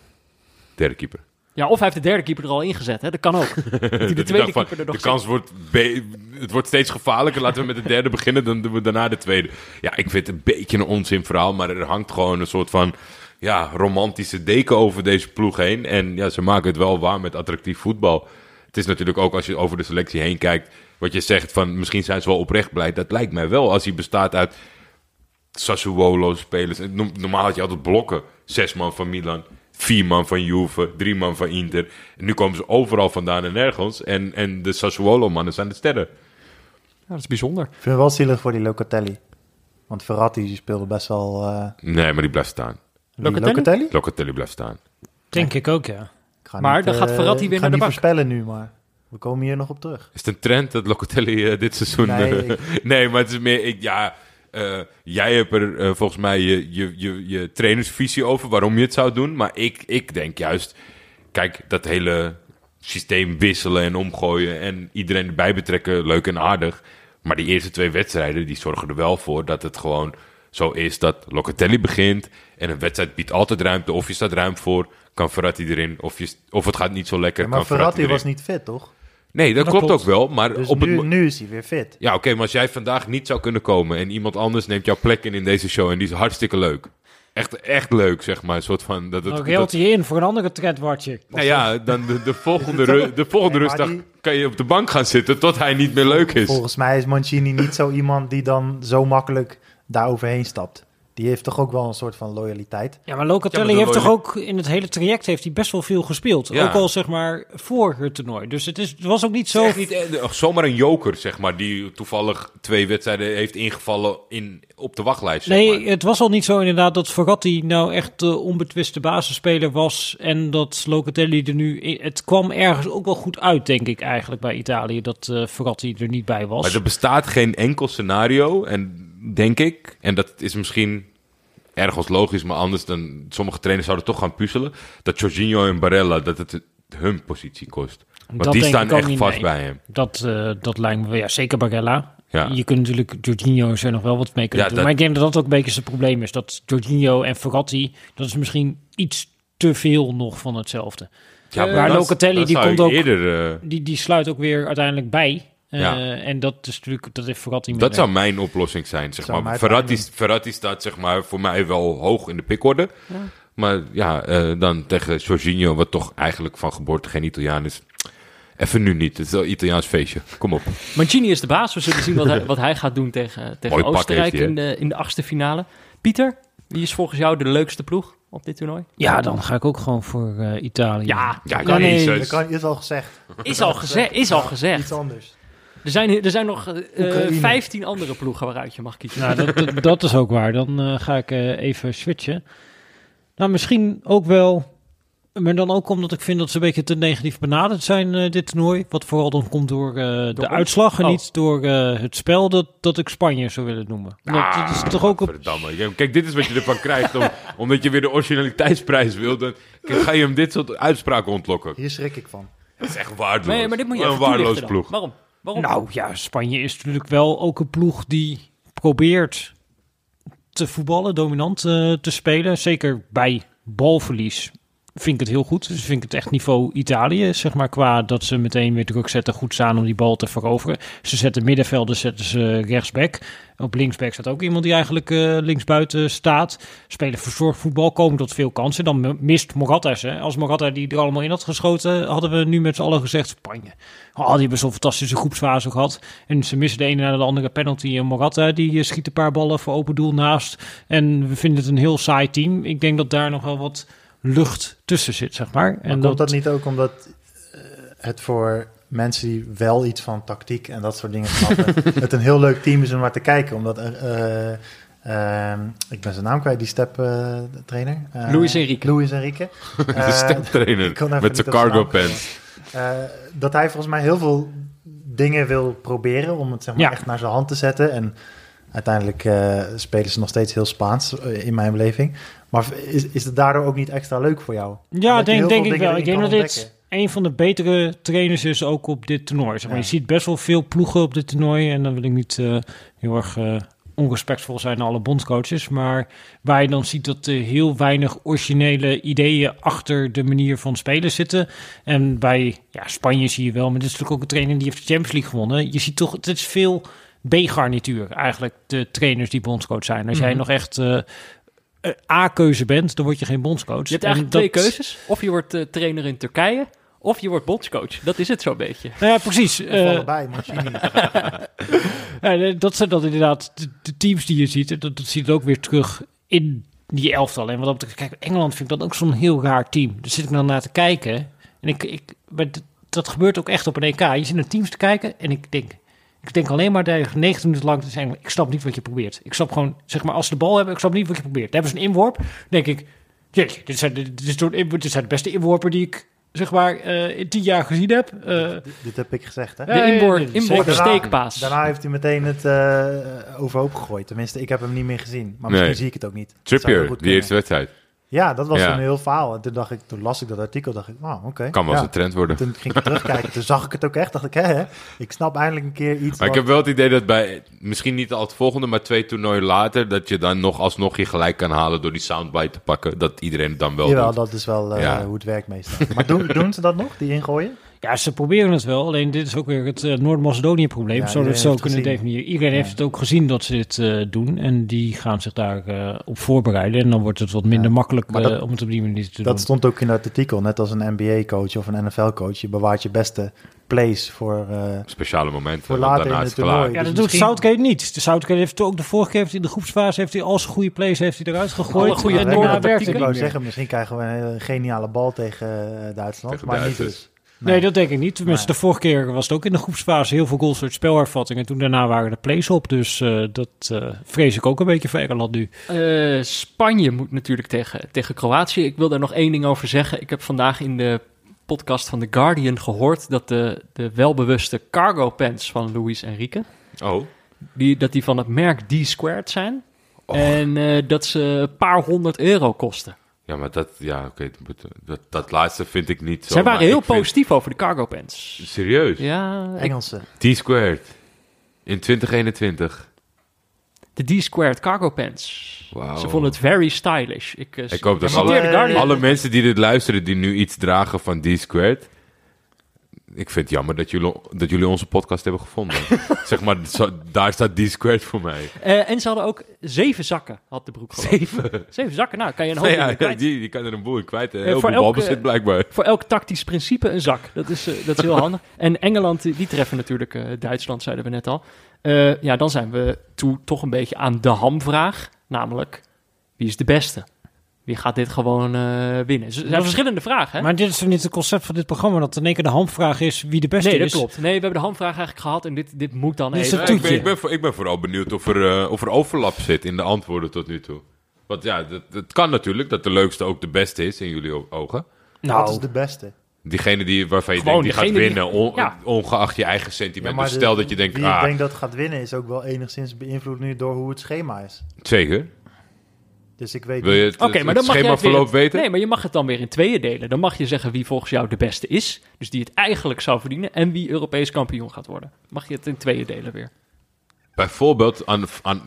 Derde keeper. Ja, of hij heeft de derde keeper er al ingezet. Hè? Dat kan ook. *laughs* Dat hij de tweede keeper er nog de kans wordt, het wordt steeds gevaarlijker. Laten we met de derde beginnen, dan doen we daarna de tweede. Ja, ik vind het een beetje een onzin verhaal, maar er hangt gewoon een soort van ja, romantische deken over deze ploeg heen. En ja, ze maken het wel waar met attractief voetbal. Het is natuurlijk ook als je over de selectie heen kijkt, wat je zegt van misschien zijn ze wel oprecht blij. Dat lijkt mij wel als hij bestaat uit Sassuolo-spelers. No- Normaal had je altijd blokken. Zes man van Milan, vier man van Juve, drie man van Inter. En nu komen ze overal vandaan en nergens. En, en de Sassuolo-mannen zijn de sterren. Ja, dat is bijzonder. Ik vind het wel zielig voor die Locatelli. Want Verratti die speelde best wel... eh Nee, maar die blijft staan. Locatelli? Locatelli? Locatelli blijft staan. Denk ik ook, ja. Ik Maar niet, dan gaat eh, Verratti weer ik ga naar de niet bank. voorspellen nu, maar we komen hier nog op terug. Is het een trend dat Locatelli eh, dit seizoen... Nee, eh, ik- *laughs* nee, maar het is meer... Ik, ja, eh, jij hebt er eh, volgens mij je, je, je, je trainersvisie over waarom je het zou doen. Maar ik, ik denk juist... Kijk, dat hele systeem wisselen en omgooien en iedereen erbij betrekken, leuk en aardig. Maar die eerste twee wedstrijden, die zorgen er wel voor dat het gewoon zo is dat Locatelli begint. En een wedstrijd biedt altijd ruimte. Of je staat ruim voor, kan Verratti erin. Of, je, of het gaat niet zo lekker, Ja, maar kan Verratti, was niet fit, toch? Nee, dat, Dat klopt, klopt. ook wel. Maar Dus op het nu, mo- nu is hij weer fit. ja, oké, maar als jij vandaag niet zou kunnen komen en iemand anders neemt jouw plek in in deze show en die is hartstikke leuk. Echt, echt leuk, zeg maar. Een soort van... Dat, het Dan dat, geldt hij in voor een andere trendwatcher. nou ja, dan de, de *laughs* volgende, het ru- de volgende Nee, rustdag die- kan je op de bank gaan zitten tot hij niet meer leuk is. Volgens mij is Mancini niet zo iemand die dan zo makkelijk daar overheen stapt. Die heeft toch ook wel een soort van loyaliteit. Ja, maar Locatelli Ja, heeft toch ook in het hele traject heeft hij best wel veel gespeeld. Ja. Ook al zeg maar voor het toernooi. Dus het, is, het was ook niet Zo niet eh, zomaar een joker, zeg maar, die toevallig twee wedstrijden heeft ingevallen in, op de wachtlijst. zeg Nee, maar. het was al niet zo inderdaad dat Verratti nou echt de onbetwiste basisspeler was. En dat Locatelli er nu... Het kwam ergens ook wel goed uit, denk ik eigenlijk, bij Italië. Dat Verratti er niet bij was. Maar er bestaat geen enkel scenario, en denk ik, en dat is misschien ergens logisch, maar anders dan sommige trainers zouden toch gaan puzzelen, dat Jorginho en Barella, dat het hun positie kost. Want Dat die staan echt niet, vast nee. bij hem. Dat, eh, dat lijkt me. Ja, zeker Barella. Ja. Je kunt natuurlijk Jorginho er nog wel wat mee kunnen Ja, doen. dat- Maar ik denk dat dat ook een beetje zijn probleem is. Dat Jorginho en Verratti, dat is misschien iets te veel nog van hetzelfde. Ja, maar Locatelli, die komt ook- Eerder, eh, Die, die sluit ook weer uiteindelijk bij. Eh, Ja. En dat is natuurlijk, dat heeft Verratti dat zou mijn oplossing zijn, zeg maar. Verratti, staat zeg maar, voor mij wel hoog in de pickorde. Maar ja, eh, dan tegen Jorginho, wat toch eigenlijk van geboorte geen Italiaan is. Even nu niet, het is wel een Italiaans feestje. Kom op. Mancini is de baas. We zullen zien wat hij, *laughs* wat hij gaat doen tegen, tegen Mooi Oostenrijk hij, in de, in de achtste finale. Pieter, wie is volgens jou de leukste ploeg op dit toernooi? Ja, dan ga ik ook gewoon voor eh, Italië. Ja, Ja, Ja, nee. Dat kan, is al gezegd. is al, geze is al gezegd. Iets anders. Er zijn, er zijn nog eh, Oekraïne. 15 andere ploegen waaruit je mag kiezen. Nou, dat, dat, dat is ook waar. Dan eh, ga ik eh, even switchen. Nou, misschien ook wel... Maar dan ook omdat ik vind dat ze een beetje te negatief benaderd zijn, eh, dit toernooi. Wat vooral dan komt door eh, de ons? uitslag en Oh. niet door eh, het spel dat, dat ik Spanje zou willen noemen. Dat is toch ook op, Kijk, dit is wat je ervan krijgt. Om, omdat je weer de originaliteitsprijs wil. Dan ga je hem dit soort uitspraken ontlokken. Hier schrik ik van. Dat is echt waardeloos. Nee, maar dit moet je een waardeloos ploeg. Waarom? Nou ja, Spanje is natuurlijk wel ook een ploeg die probeert te voetballen, dominant eh, te spelen. Zeker bij balverlies vind ik het heel goed. Dus vind ik het echt niveau Italië, zeg maar, qua dat ze meteen weer druk zetten, goed staan om die bal te veroveren. Ze zetten middenvelden, zetten ze rechtsback. Op linksback staat ook iemand die eigenlijk eh, linksbuiten staat. Spelen verzorgd voetbal, komen tot veel kansen. Dan mist Moratas. Hè. Als Morata die er allemaal in had geschoten, hadden we nu met z'n allen gezegd, Spanje. Oh, die hebben zo'n fantastische groepsfase gehad. En ze missen de ene na de andere penalty. En Morata die eh, schiet een paar ballen voor open doel naast. En we vinden het een heel saai team. Ik denk dat daar nog wel wat lucht tussen zit, zeg maar. Maar En komt dat niet ook omdat eh, het voor mensen die wel iets van tactiek en dat soort dingen snappen, *laughs* het een heel leuk team is om naar te kijken. Omdat, eh, ehm, ik ben zijn naam kwijt, die step eh, trainer. Eh, Luis Enrique. Luis Enrique. *laughs* De Eh, kon even met zijn cargo pants. Eh, dat hij volgens mij heel veel dingen wil proberen om het zeg maar, Ja. echt naar zijn hand te zetten. En uiteindelijk eh, spelen ze nog steeds heel Spaans, eh, in mijn beleving. Maar is, is het daardoor ook niet extra leuk voor jou? Ja, denk, denk ik wel. Ik denk dat dit een van de betere trainers is ook op dit toernooi. Zeg maar. Ja. Je ziet best wel veel ploegen op dit toernooi. En dan wil ik niet eh, heel erg eh, onrespectvol zijn naar alle bondscoaches. Maar waar je dan ziet dat er heel weinig originele ideeën achter de manier van spelen zitten. En bij ja, Spanje zie je wel, maar dit is natuurlijk ook een trainer die heeft de Champions League gewonnen. Je ziet toch, het is veel B-garnituur eigenlijk, de trainers die bondscoach zijn. Als jij Mhm. nog echt... eh, A-keuze bent, dan word je geen bondscoach. Je hebt En eigenlijk dat- twee keuzes. Of je wordt eh, trainer in Turkije, of je wordt bondscoach. Dat is het zo'n beetje. Nou ja, precies. Of Eh, allebei, Mancini. *laughs* ja, eh, dat zijn dan inderdaad de, de teams die je ziet. En Dat, dat zie je ook weer terug in die elftal. En wat dat betreft, kijk, Engeland vind ik dat ook zo'n heel raar team. Daar zit ik dan naar te kijken. En ik, ik, maar dat gebeurt ook echt op een EK. Je zit naar teams te kijken en ik denk... Ik denk alleen maar dat 90 minuten lang te zijn. Ik snap niet wat je probeert. Ik snap gewoon, zeg maar, als ze de bal hebben, ik snap niet wat je probeert. Dan hebben ze een inworp. Dan denk ik, jeetje, dit zijn, de, dit, is door- dit zijn de beste inworpen die ik, zeg maar, eh, in tien jaar gezien heb. Eh, dit, dit heb ik gezegd, hè? De Ja, ja, inboor, ja, inboor zeker. steekpaas. Daarna heeft hij meteen het eh, overhoop gegooid. Tenminste, ik heb hem niet meer gezien. Maar misschien Nee. zie ik het ook niet. Trippier, die eerste kunnen. wedstrijd. Ja, dat was Ja. een heel verhaal. En toen, dacht ik, toen las ik dat artikel, dacht ik, oh, oké. Kan wel eens Ja. een trend worden. Toen ging ik terugkijken, toen zag ik het ook echt. Dacht ik, hè, ik snap eindelijk een keer iets Maar ik heb wel het idee dat bij, misschien niet al het volgende, maar twee toernooien later, dat je dan nog alsnog je gelijk kan halen door die soundbite te pakken. Dat iedereen het dan wel Jawel, doet. dat is wel eh, Ja. hoe het werkt meestal. Maar doen, doen ze dat nog, die ingooien? Ja, ze proberen het wel. Alleen dit is ook weer het eh, Noord-Macedonië-probleem. Ja, zo dat zo kunnen gezien. definiëren. Iedereen Ja. heeft het ook gezien dat ze dit eh, doen. En die gaan zich daar eh, op voorbereiden. En dan wordt het wat minder Ja. makkelijk Maar dat- om het op die manier te Dat doen. stond ook in dat artikel, net als een NBA-coach of een NFL-coach. Je bewaart je beste plays voor... eh, Speciale momenten, Voor later daarna in het het toernooi. Ja, dat Dus doet misschien- Southgate niet. De Southgate heeft ook de vorige keer heeft in de groepsfase heeft hij al zijn goede plays heeft hij eruit gegooid. Alle goede en daarna werkt het ik wou zeggen, misschien krijgen we een geniale bal tegen Duitsland. Tegen maar Duitsers. niet dus. Nee, dat denk ik niet. Tenminste, Nee. de vorige keer was het ook in de groepsfase heel veel goals uit spelhervatting. En toen daarna waren de plays op. Dus eh, dat eh, vrees ik ook een beetje voor Engeland nu. Eh, Spanje moet natuurlijk tegen, tegen Kroatië. Ik wil daar nog één ding over zeggen. Ik heb vandaag in de podcast van The Guardian gehoord dat de, de welbewuste cargo pants van Luis Enrique, Oh, die, dat die van het merk D-Squared zijn. En eh, dat ze een paar honderd euro kosten. Ja, maar dat, ja, oké, dat, dat, dat laatste vind ik niet zo. Zij waren heel vind- positief over de cargo pants. Serieus? Ja, Engelse. T-squared. In 2021. de D-Squared cargo pants. Wauw. Ze vonden het very stylish. Ik, eh, Ik hoop dat alle mensen die dit luisteren, die nu iets dragen van D-squared... Ik vind het jammer dat jullie, dat jullie onze podcast hebben gevonden. *laughs* zeg maar, zo- daar staat D-squared voor mij. Eh, en ze hadden ook zeven zakken, had de broek geloof ik. Zeven. Zeven zakken, nou kan je een *laughs* hoop Ja, kwijt. die, die kan er een boel in kwijt. Eh, Heel voor veel balbezit blijkbaar. Voor elk tactisch principe een zak. Dat is, eh, dat is heel *laughs* handig. En Engeland, die die treffen natuurlijk Duitsland, zeiden we net al. Ja, dan zijn we toe toch een beetje aan de hamvraag. Namelijk, wie is de beste? Wie gaat dit gewoon eh, winnen? Er zijn is- verschillende vragen, hè? Maar dit is toch niet het concept van dit programma? Dat in één keer de hamvraag is wie de beste nee, dat is? klopt. Nee, we hebben de hamvraag eigenlijk gehad en dit, dit moet dan Dit is even... het Ja, ik, ben, toetje. ik, ben, voor- ik ben vooral benieuwd of er, eh, of er overlap zit in de antwoorden tot nu toe. Want ja, het, het kan natuurlijk dat de leukste ook de beste is in jullie ogen. Wat is Nou, de beste? Diegene die, waarvan je Gewoon denkt, die gaat die- winnen, on- ja. ongeacht je eigen sentiment. maar dus de- stel dat je denkt, Wie ah, ik denk dat gaat winnen is ook wel enigszins beïnvloed nu door hoe het schema is. zeker. Dus ik weet Wil je het, Oké, het maar dan mag je het schemaverloop weer, weten? Nee, maar je mag het dan weer in tweeën delen. Dan mag je zeggen wie volgens jou de beste is. Dus die het eigenlijk zou verdienen. En wie Europees kampioen gaat worden. Mag je het in tweeën delen weer. Bijvoorbeeld, aan, aan,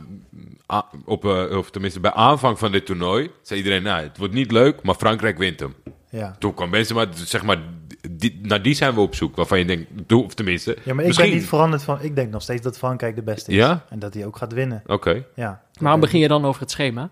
op, eh, of tenminste bij aanvang van dit toernooi, zei iedereen, nou, het wordt niet leuk, maar Frankrijk wint hem. Ja. Toen kwam mensen, maar zeg maar, die, naar die zijn we op zoek, waarvan je denkt, doe, of tenminste, ja, maar ik misschien. ben niet veranderd van... Ik denk nog steeds dat Frankrijk de beste is. Ja? En dat hij ook gaat winnen. Oké. Ja. Waarom begin je dan over het schema?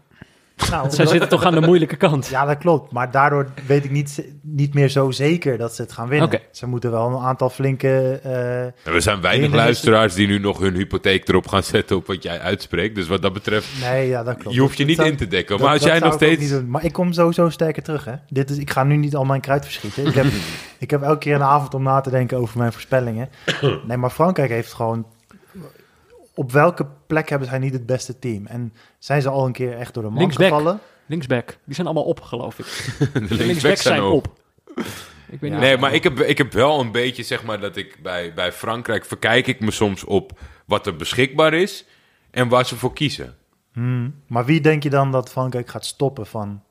Nou, Zij omdat- zitten toch aan de moeilijke kant. Ja, dat klopt. Maar daardoor weet ik niet, niet meer zo zeker dat ze het gaan winnen. Ze moeten wel een aantal flinke... eh, En we zijn weinig luisteraars die nu nog hun hypotheek erop gaan zetten op wat jij uitspreekt. Dus wat dat betreft, nee, ja, dat klopt. je hoeft je Dat niet zou- in te dekken. dat- Maar als jij nog steeds... doen. Maar ik kom sowieso sterker terug, hè. Dit is, ik ga nu niet al mijn kruid verschieten. Ik heb, *laughs* ik heb elke keer een avond om na te denken over mijn voorspellingen. Nee, maar Frankrijk heeft gewoon... Op welke plek hebben zij niet het beste team? En zijn ze al een keer echt door de man Linksback. gevallen? Linksback. Die zijn allemaal op, geloof ik. *laughs* de linksbacks zijn op. Ik weet niet Nee, maar ik heb, ik heb wel een beetje, zeg maar, dat ik bij, bij Frankrijk verkijk ik me soms op wat er beschikbaar is en waar ze voor kiezen. Hmm. Maar wie denk je dan dat Frankrijk gaat stoppen van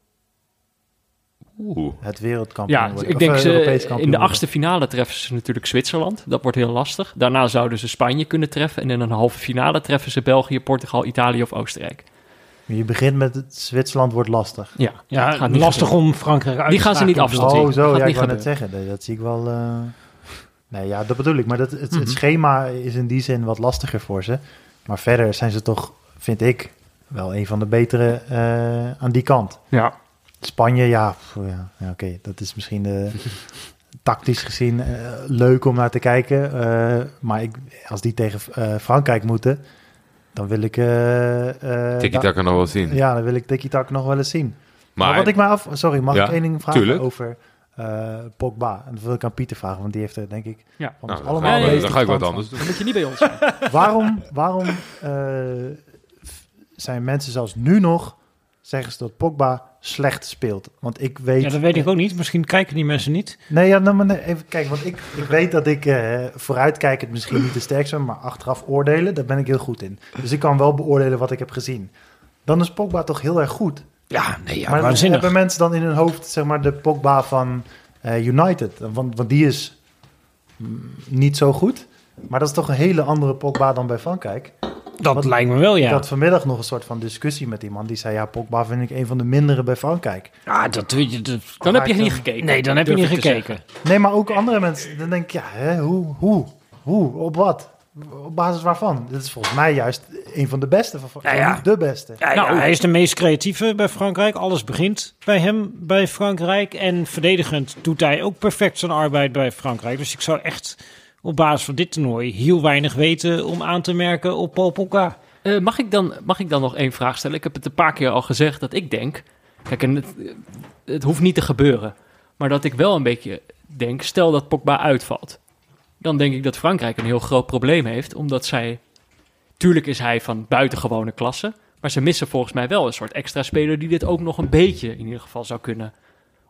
Oeh. het wereldkampioen Ja, worden? ik Of, denk eh, ze, in de achtste finale treffen ze natuurlijk Zwitserland. Dat wordt heel lastig. Daarna zouden ze Spanje kunnen treffen. En in een halve finale treffen ze België, Portugal, Italië of Oostenrijk. Je begint met het Zwitserland wordt lastig. Ja, Ja, dat gaat niet lastig gebeuren. om Frankrijk uit Die te gaan ze niet afstoten. Oh, zo, Gaat ja, ik wou net gebeuren. zeggen. Dat, dat zie ik wel... eh, Nee, ja, dat bedoel ik. Maar dat, het, Mhm. het schema is in die zin wat lastiger voor ze. Maar verder zijn ze toch, vind ik, wel een van de betere eh, aan die kant. Ja. Spanje, ja, pff, ja, ja oké, dat is misschien eh, *laughs* tactisch gezien eh, leuk om naar te kijken. eh, maar ik, als die tegen eh, Frankrijk moeten, dan wil ik... eh eh, Tiki da- Taka nog wel zien. Ja, dan wil ik Tiki Tak nog wel eens zien. Maar, Maar, wat ik me af... Sorry, mag Ja, ik één ding vragen tuurlijk. over eh, Pogba? En dat wil ik aan Pieter vragen, want die heeft er denk ik Ja. van nou, allemaal dan ga ik wat anders doen. Dan moet je niet bij ons zijn. *laughs* Waarom, waarom eh, zijn mensen zelfs nu nog... zeggen ze dat Pogba slecht speelt? Want ik weet... Ja, dat weet ik ook niet. Misschien kijken die mensen niet. Nee, ja, nou, maar nee, even kijk, want ik, ik weet dat ik eh vooruitkijkend misschien niet de sterkste ben, maar achteraf oordelen, daar ben ik heel goed in. Dus ik kan wel beoordelen wat ik heb gezien. Dan is Pogba toch heel erg goed. Ja, nee, ja, maar waanzinnig. hebben mensen dan in hun hoofd, zeg maar, de Pogba van eh, United? Want, want die is mm, niet zo goed. Maar dat is toch een hele andere Pogba dan bij Frankrijk. Dat lijkt me wel, Ik ja. had vanmiddag nog een soort van discussie met iemand die zei, ja, Pogba vind ik een van de mindere bij Frankrijk. Ja, dat weet je. dat- Dan heb je ik niet dan- gekeken. Nee, dan heb je niet ik gekeken. Nee, maar ook andere mensen. Dan denk ik, ja, hè, hoe, hoe, hoe, op wat? Op basis waarvan? Dit is volgens mij juist een van de beste. Van, Ja, de beste. Ja, Nou, ja, hij is de meest creatieve bij Frankrijk. Alles begint bij hem bij Frankrijk. En verdedigend doet hij ook perfect zijn arbeid bij Frankrijk. Dus ik zou echt op basis van dit toernooi heel weinig weten om aan te merken op Paul Pogba. Eh, mag, ik dan, mag ik dan nog één vraag stellen? Ik heb het een paar keer al gezegd dat ik denk... Kijk, en het, het hoeft niet te gebeuren. Maar dat ik wel een beetje denk... Stel dat Pogba uitvalt. Dan denk ik dat Frankrijk een heel groot probleem heeft. Omdat zij... Tuurlijk is hij van buitengewone klasse. Maar ze missen volgens mij wel een soort extra speler... die dit ook nog een beetje in ieder geval zou kunnen.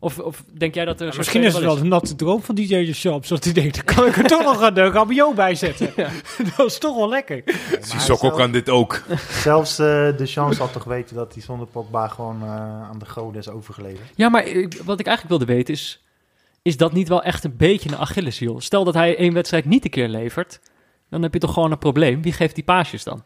Of, of denk jij dat er... Misschien is het wel de natte droom van DJ de Champs. Dat hij denkt, dan kan ik er toch nog een uh, Rabiot bij zetten. *laughs* dat is toch wel lekker. Sissoko kan dit ook. *laughs* Zelfs eh, de chance had toch weten dat hij zonder Pogba gewoon eh, aan de goden is overgeleverd. Ja, maar ik- wat ik eigenlijk wilde weten is... Is dat niet wel echt een beetje een Achilleshiel? Stel dat hij één wedstrijd niet een keer levert... dan heb je toch gewoon een probleem. Wie geeft die paasjes dan?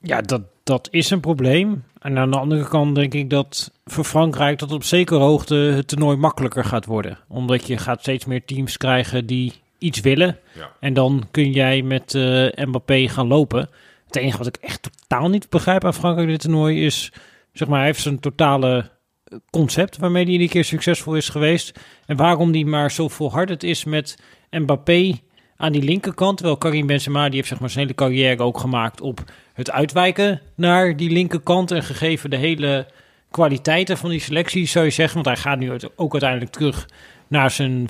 Ja, dat, dat is een probleem. En aan de andere kant denk ik dat voor Frankrijk dat op zekere hoogte het toernooi makkelijker gaat worden. Omdat je gaat steeds meer teams krijgen die iets willen. Ja. En dan kun jij met eh, Mbappé gaan lopen. Het enige wat ik echt totaal niet begrijp aan Frankrijk dit toernooi is... Zeg maar, hij heeft zijn totale eh, concept waarmee hij iedere keer succesvol is geweest. En waarom die maar zo volhardend is met Mbappé aan die linkerkant. Terwijl Karim Benzema, die heeft zeg maar zijn hele carrière ook gemaakt op het uitwijken naar die linkerkant. En gegeven de hele kwaliteiten van die selectie, zou je zeggen. Want hij gaat nu ook uiteindelijk terug naar zijn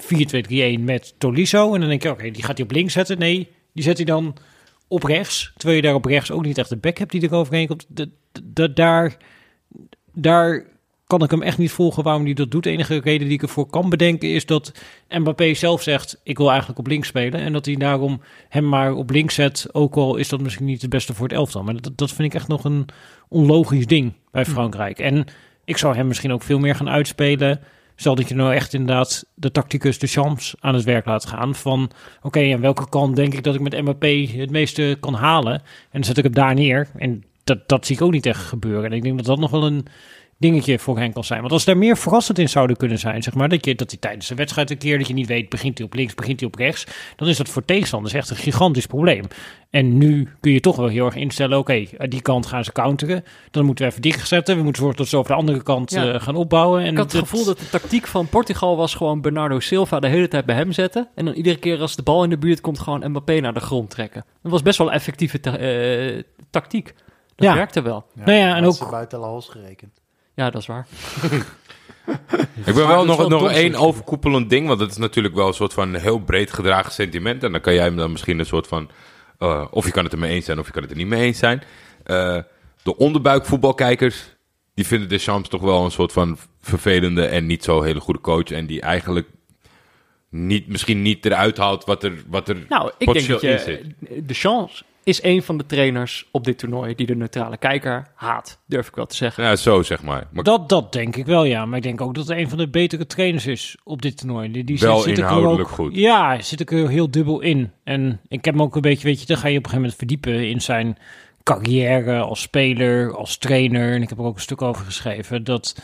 4-2-3-1 met Tolisso. En dan denk je, oké, die gaat hij op links zetten. Nee, die zet hij dan op rechts. Terwijl je daar op rechts ook niet echt de back hebt die er overheen komt. De- de- daar, daar kan ik hem echt niet volgen waarom hij dat doet. De enige reden die ik ervoor kan bedenken is dat Mbappé zelf zegt... ik wil eigenlijk op links spelen. En dat hij daarom hem maar op links zet. Ook al is dat misschien niet het beste voor het elftal. Maar dat, dat vind ik echt nog een onlogisch ding bij Frankrijk. En ik zou hem misschien ook veel meer gaan uitspelen... Stel dat je nou echt inderdaad de tacticus de Champs aan het werk laat gaan. Van oké, aan welke kant denk ik dat ik met Mbappé het meeste kan halen? En dan zet ik hem daar neer. En dat, dat zie ik ook niet echt gebeuren. En ik denk dat dat nog wel een dingetje voor hen kan zijn. Want als daar meer verrassend in zouden kunnen zijn, zeg maar, dat, je, dat hij tijdens de wedstrijd een keer dat je niet weet, begint hij op links, begint hij op rechts, dan is dat voor tegenstanders echt een gigantisch probleem. En nu kun je toch wel heel erg instellen, oké, aan die kant gaan ze counteren, dan moeten we even dicht zetten, we moeten zorgen dat ze over de andere kant Ja. eh, gaan opbouwen. En Ik had het dat- gevoel dat de tactiek van Portugal was gewoon Bernardo Silva de hele tijd bij hem zetten. En dan iedere keer als de bal in de buurt komt, gewoon Mbappé naar de grond trekken. Dat was best wel een effectieve ta- eh, tactiek. Dat Ja. werkte wel. Nou ja, en dat is ook- buiten Lahos gerekend. Ja, dat is waar. Ik ben wel dat nog, wel nog één overkoepelend ding, want het is natuurlijk wel een soort van heel breed gedragen sentiment. En dan kan jij hem dan misschien een soort van, eh, of je kan het er mee eens zijn of je kan het er niet mee eens zijn. Eh, de onderbuikvoetbalkijkers, die vinden Deschamps toch wel een soort van vervelende en niet zo hele goede coach. En die eigenlijk niet, misschien niet eruit haalt wat er, wat er Nou, ik denk potentieel dat in je zit. de chance is een van de trainers op dit toernooi die de neutrale kijker haat, durf ik wel te zeggen. Ja, zo zeg maar. maar Dat, dat denk ik wel, ja. Maar ik denk ook dat hij een van de betere trainers is op dit toernooi. Die, die Wel zit ik inhoudelijk ook, goed. Ja, zit ik er heel dubbel in. En ik heb hem ook een beetje, weet je, dan ga je op een gegeven moment verdiepen in zijn carrière als speler, als trainer. En ik heb er ook een stuk over geschreven. Dat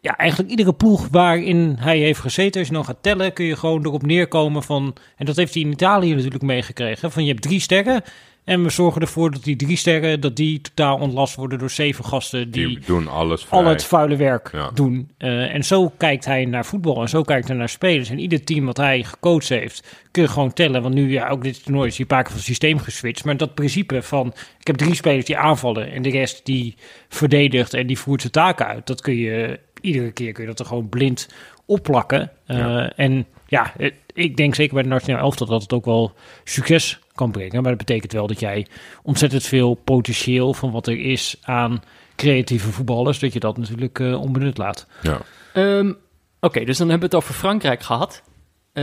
ja, eigenlijk iedere ploeg waarin hij heeft gezeten, als je nou gaat tellen, kun je gewoon erop neerkomen van... En dat heeft hij in Italië natuurlijk meegekregen. Van je hebt drie sterren en we zorgen ervoor dat die drie sterren, dat die totaal ontlast worden door zeven gasten die die doen alles vrij. al het vuile werk Ja. doen. Eh, en zo kijkt hij naar voetbal en zo kijkt hij naar spelers. En ieder team wat hij gecoacht heeft, kun je gewoon tellen. Want nu, ja, ook dit toernooi is hij een paar keer van systeem geswitcht. Maar dat principe van, ik heb drie spelers die aanvallen en de rest die verdedigt en die voert zijn taken uit. Dat kun je, iedere keer kun je dat er gewoon blind opplakken. Eh, Ja. En ja, het- ik denk zeker bij de nationale elftal dat het ook wel succes kan brengen. Maar dat betekent wel dat jij ontzettend veel potentieel van wat er is aan creatieve voetballers, dat je dat natuurlijk eh, onbenut laat. Ja. Ehm, Oké, dus dan hebben we het over Frankrijk gehad.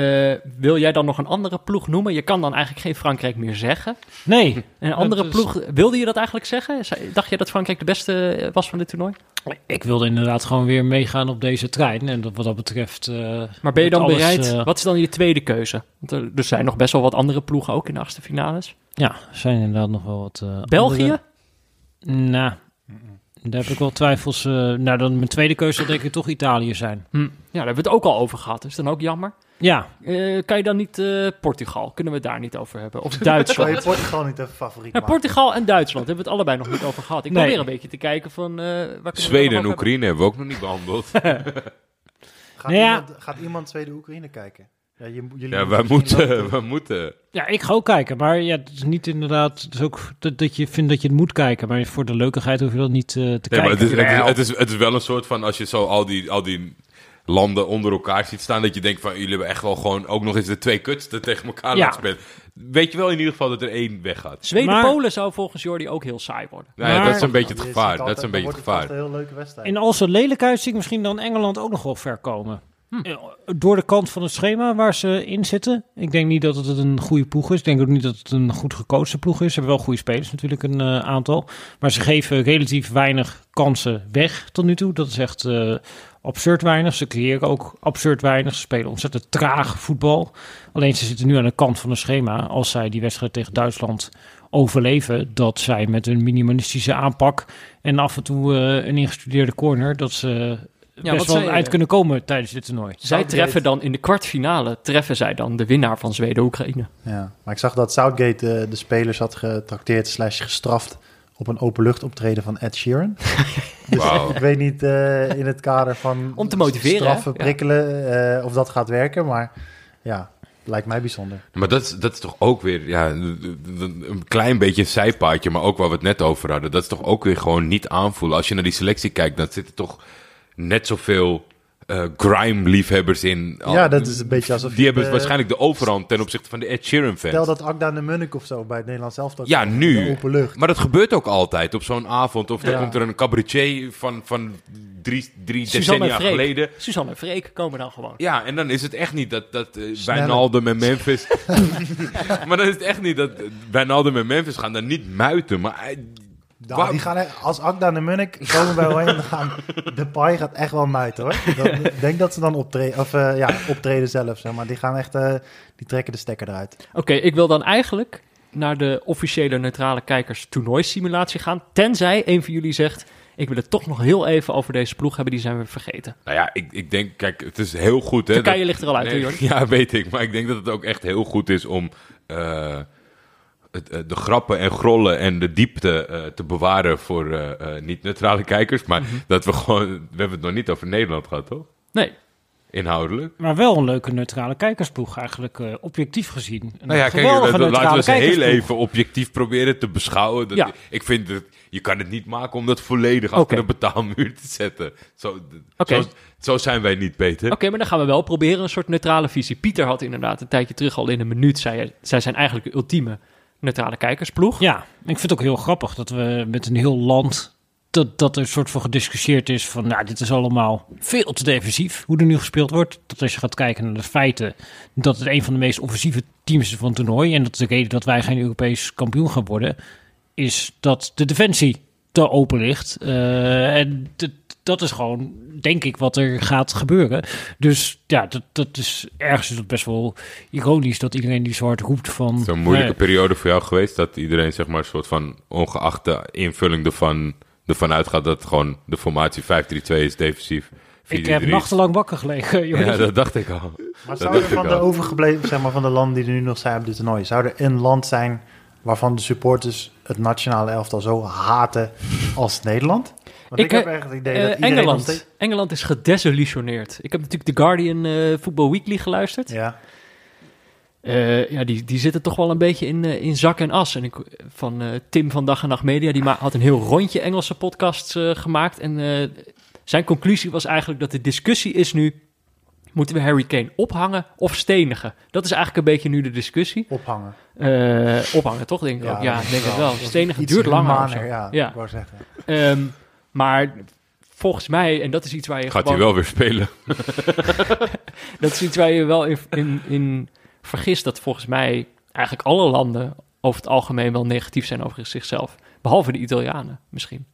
Eh, wil jij dan nog een andere ploeg noemen? Je kan dan eigenlijk geen Frankrijk meer zeggen. Nee, Een andere is- ploeg, wilde je dat eigenlijk zeggen? Dacht je dat Frankrijk de beste eh, was van dit toernooi? ik wilde inderdaad gewoon weer meegaan op deze trein. En dat, wat dat betreft. eh, Maar ben je dan alles, bereid? wat is dan je tweede keuze? Want er, er zijn nog best wel wat andere ploegen ook in de achtste finales. ja, er zijn inderdaad nog wel wat. België? andere- Nou, daar heb ik wel twijfels. nou, dan mijn tweede keuze zal denk ik toch Italië zijn. Hm. Ja, daar hebben we het ook al over gehad. Is dan ook jammer. Ja, Eh, kan je dan niet eh, Portugal? Kunnen we het daar niet over hebben? Of *laughs* Duitsland? je Portugal niet even favoriet Ja, maken? Portugal en Duitsland hebben we het allebei nog niet over gehad. Ik Nee. probeer een beetje te kijken van... eh Zweden en Oekraïne hebben we ook nog niet behandeld. *laughs* Gaat, Nou ja. iemand, gaat iemand Zweden Oekraïne kijken? Ja, je, jullie Ja, wij moeten, *laughs* we moeten. Ja, ik ga ook kijken. Maar ja, het is niet inderdaad. Het is ook dat, dat je vindt dat je het moet kijken. Maar voor de leukigheid hoef je dat niet eh, te Nee, kijken. maar het is, het, is, Jawel. het, is, het is wel een soort van, als je zo al die, al die landen onder elkaar ziet staan, dat je denkt van, jullie hebben echt wel gewoon ook nog eens de twee kutsten tegen elkaar Ja. laten spelen. Weet je wel in ieder geval dat er één weggaat. Zweden-Polen zou volgens Jordi ook heel saai worden. Nou ja, Maar- dat is een beetje het gevaar. altijd- Dat is een beetje het wordt gevaar. een heel leuke wedstrijd. In al zijn lelijkheid zie ik misschien dan Engeland ook nog wel ver komen. Eh, Door de kant van het schema waar ze in zitten. Ik denk niet dat het een goede ploeg is. Ik denk ook niet dat het een goed gecoachte ploeg is. Ze hebben wel goede spelers natuurlijk, een eh, aantal. Maar ze geven relatief weinig kansen weg tot nu toe. Dat is echt eh, absurd weinig. Ze creëren ook absurd weinig. Ze spelen ontzettend traag voetbal. Alleen ze zitten nu aan de kant van het schema. Als zij die wedstrijd tegen Duitsland overleven, dat zij met een minimalistische aanpak en af en toe eh, een ingestudeerde corner, dat ze wat best wel zei je? uit kunnen komen tijdens dit toernooi. Zij Southgate- treffen dan in de kwartfinale, treffen zij dan de winnaar van Zweden-Oekraïne. Ja, maar ik zag dat Southgate eh, de spelers had getrakteerd slash gestraft op een openluchtoptreden van Ed Sheeran. *laughs* dus ik weet niet eh, in het kader van Om te motiveren, straffen, hè? Ja. prikkelen, eh, of dat gaat werken. Maar ja, lijkt mij bijzonder. Maar dat is, dat is toch ook weer ja, een klein beetje een zijpaadje, maar ook waar we het net over hadden. Dat is toch ook weer gewoon niet aanvoelen. Als je naar die selectie kijkt, dan zitten toch net zoveel eh, grime-liefhebbers in. Ja, dat is een beetje alsof Die je, hebben eh, waarschijnlijk de overhand ten opzichte van de Ed Sheeran-fans. Stel dat Akda de Munnik of zo bij het Nederlands elftal Ja, nu. in de open lucht. Maar dat gebeurt ook altijd op zo'n avond. Of Ja. komt er een cabaretier van, van drie, drie Suzanne decennia Freek. geleden. Suzanne en Freek komen dan gewoon. Ja, en dan is het echt niet dat, dat uh, Sneller. Wijnaldum en Memphis... *laughs* *laughs* maar dan is het echt niet dat eh, Wijnaldum en Memphis gaan dan niet muiten. Maar hij- Nou, die gaan, echt- als Akda en de Munnik komen bij Oranje, dan gaan de paai gaat echt wel muiten hoor. *laughs* Dan- Ik denk dat ze dan optreden, of eh, ja, optreden zelf, zeg maar. Die gaan echt, eh, die trekken de stekker eruit. Oké, ik wil dan eigenlijk naar de officiële neutrale kijkers toernooisimulatie gaan. Tenzij een van jullie zegt, ik wil het toch nog heel even over deze ploeg hebben, die zijn we vergeten. Nou ja, ik, ik denk, kijk, het is heel goed. Hè, Turkije dat- ligt er al uit, Nee, hè, Jordi? *laughs* Ja, weet ik. Maar ik denk dat het ook echt heel goed is om eh, de grappen en grollen en de diepte eh, te bewaren voor eh, eh, niet-neutrale kijkers. Maar Mhm. dat we gewoon... We hebben het nog niet over Nederland gehad, toch? Nee, Inhoudelijk. Maar wel een leuke neutrale kijkersploeg eigenlijk, eh, objectief gezien. Een Nou ja, kijk, laten we eens heel even objectief proberen te beschouwen. Dat, Ja. Ik vind dat je kan het niet maken om dat volledig achter een betaalmuur te zetten. Zo, zo, zo zijn wij niet, Peter. Oké, maar dan gaan we wel proberen een soort neutrale visie. Pieter had inderdaad een tijdje terug al in een minuut, zei zij zijn eigenlijk de ultieme neutrale kijkersploeg. Ja, ik vind het ook heel grappig dat we met een heel land dat, dat er een soort van gediscussieerd is van, nou, dit is allemaal veel te defensief, hoe er nu gespeeld wordt. Dat als je gaat kijken naar de feiten, dat het een van de meest offensieve teams is van het toernooi. En dat de reden dat wij geen Europees kampioen gaan worden, is dat de defensie te open ligt. Eh, en d- dat is gewoon, denk ik, wat er gaat gebeuren. Dus ja, dat, dat is ergens is dat best wel ironisch dat iedereen die zwart roept van... Zo'n moeilijke periode voor jou geweest dat iedereen zeg maar een soort van ongeachte invulling ervan, ervan uitgaat dat gewoon de formatie 5-3-2 is defensief. 4-3-3 ik heb nachtenlang wakker gelegen, jongens. Ja, dat dacht ik al. Maar Dat zou er dacht ik van de overgebleven, zeg maar, van de landen die er nu nog zijn op dit toernooi, zou er een land zijn waarvan de supporters het nationale elftal zo haten als Nederland? Want ik, Ik, heb eh, echt het idee Eh, dat iedereen Engeland. steeds- Engeland is gedesillusioneerd. Ik heb natuurlijk The Guardian eh Football Weekly geluisterd. Ja, Eh, ja, die, die zitten toch wel een beetje in, eh, in zak en as. En ik, van eh, Tim van Dag en Nacht Media, die had een heel rondje Engelse podcasts eh, gemaakt. En eh, zijn conclusie was eigenlijk dat de discussie is nu... Moeten we Harry Kane ophangen of stenigen? Dat is eigenlijk een beetje nu de discussie. ophangen. Eh, ophangen, toch? Denk ik ook. Ja, ik denk het wel. Stenigen duurt langer. Ja, Ja. ik wou zeggen. Ehm, maar volgens mij, en dat is iets waar je Gaat gewoon... hij wel weer spelen? *laughs* Dat is iets waar je wel in, in, in vergist. Dat volgens mij eigenlijk alle landen over het algemeen wel negatief zijn over zichzelf. Behalve de Italianen misschien.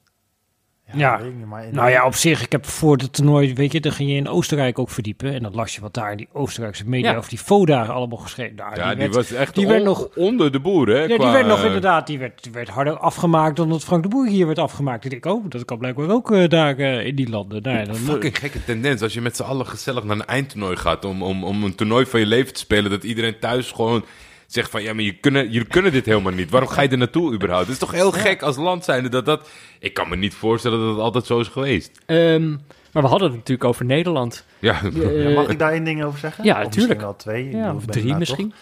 Ja. weet ik niet, maar in- Nou ja, op zich, ik heb voor het toernooi, weet je, dan ging je in Oostenrijk ook verdiepen. En dan las je wat daar in die Oostenrijkse media Ja. over die FODA allemaal geschreven. Nou, Ja, die, werd, was echt die werd nog- onder de boer, hè? ja, die werd nog eh, inderdaad, die werd, die werd harder afgemaakt dan dat Frank de Boer hier werd afgemaakt. Ik denk, oh, dat kan blijkbaar ook eh, daar eh, in die landen. Nou, ja, dan, Fucking gekke tendens. Als je met z'n allen gezellig naar een eindtoernooi gaat om, om, om een toernooi van je leven te spelen, dat iedereen thuis gewoon zegt van ja, maar je kunnen, jullie kunnen dit helemaal niet. Waarom ga je er naartoe überhaupt? Het is toch heel gek als land zijnde dat dat... Ik kan me niet voorstellen dat het altijd zo is geweest. Ehm, maar we hadden het natuurlijk over Nederland. Ja, Eh, Ja, mag ik daar één ding over zeggen? ja, Of misschien tuurlijk. wel twee. Ja, of drie misschien.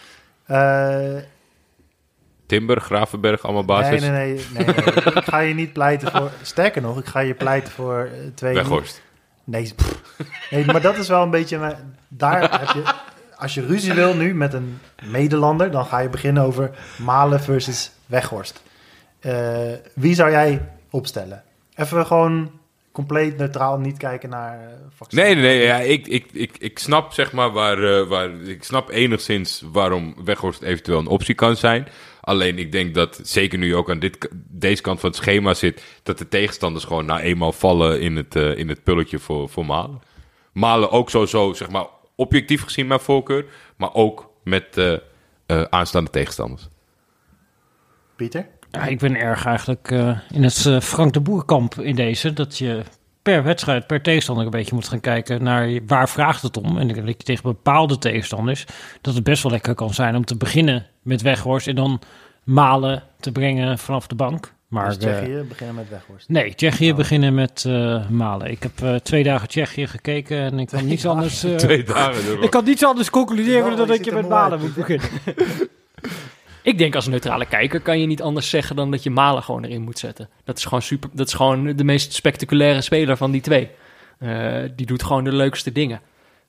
Eh, Timber, Gravenberg, allemaal basis. nee, nee, nee, nee, nee. *laughs* ik ga je niet pleiten voor... Sterker nog, ik ga je pleiten voor eh, twee... Weghorst. Nee, pff. nee, maar dat is wel een beetje... Daar heb je... Als je ruzie wil nu met een medelander, dan ga je beginnen over Malen versus Weghorst. Eh, wie zou jij opstellen? Even gewoon compleet neutraal, niet kijken naar uh, Nee, nee, nee. Ja, ik, ik, ik, ik snap zeg maar waar, eh, waar... Ik snap enigszins waarom Weghorst eventueel een optie kan zijn. Alleen ik denk dat, zeker nu je ook aan dit, deze kant van het schema zit... dat de tegenstanders gewoon na eenmaal vallen in het, eh, in het pulletje voor, voor Malen. Malen ook sowieso, zeg maar, objectief gezien mijn voorkeur... maar ook met eh, eh, aanstaande tegenstanders. Pieter? Ja, ik ben erg eigenlijk eh, in het eh, Frank de Boerkamp in deze. Dat je per wedstrijd, per tegenstander een beetje moet gaan kijken naar waar vraagt het om. En ik denk dat je tegen bepaalde tegenstanders, dat het best wel lekker kan zijn om te beginnen met Weghorst en dan Malen te brengen vanaf de bank. Maar dus eh, Tsjechië, beginnen met Weghorst. nee, Tsjechië Oh. beginnen met eh, Malen. Ik heb eh, twee dagen Tsjechië gekeken en ik kan niets anders... eh, Twee dagen ik kan niets anders concluderen dan dat je met Malen moet beginnen. *laughs* Ik denk als neutrale kijker kan je niet anders zeggen dan dat je Malen gewoon erin moet zetten. Dat is gewoon, super, dat is gewoon de meest spectaculaire speler van die twee. Eh, die doet gewoon de leukste dingen.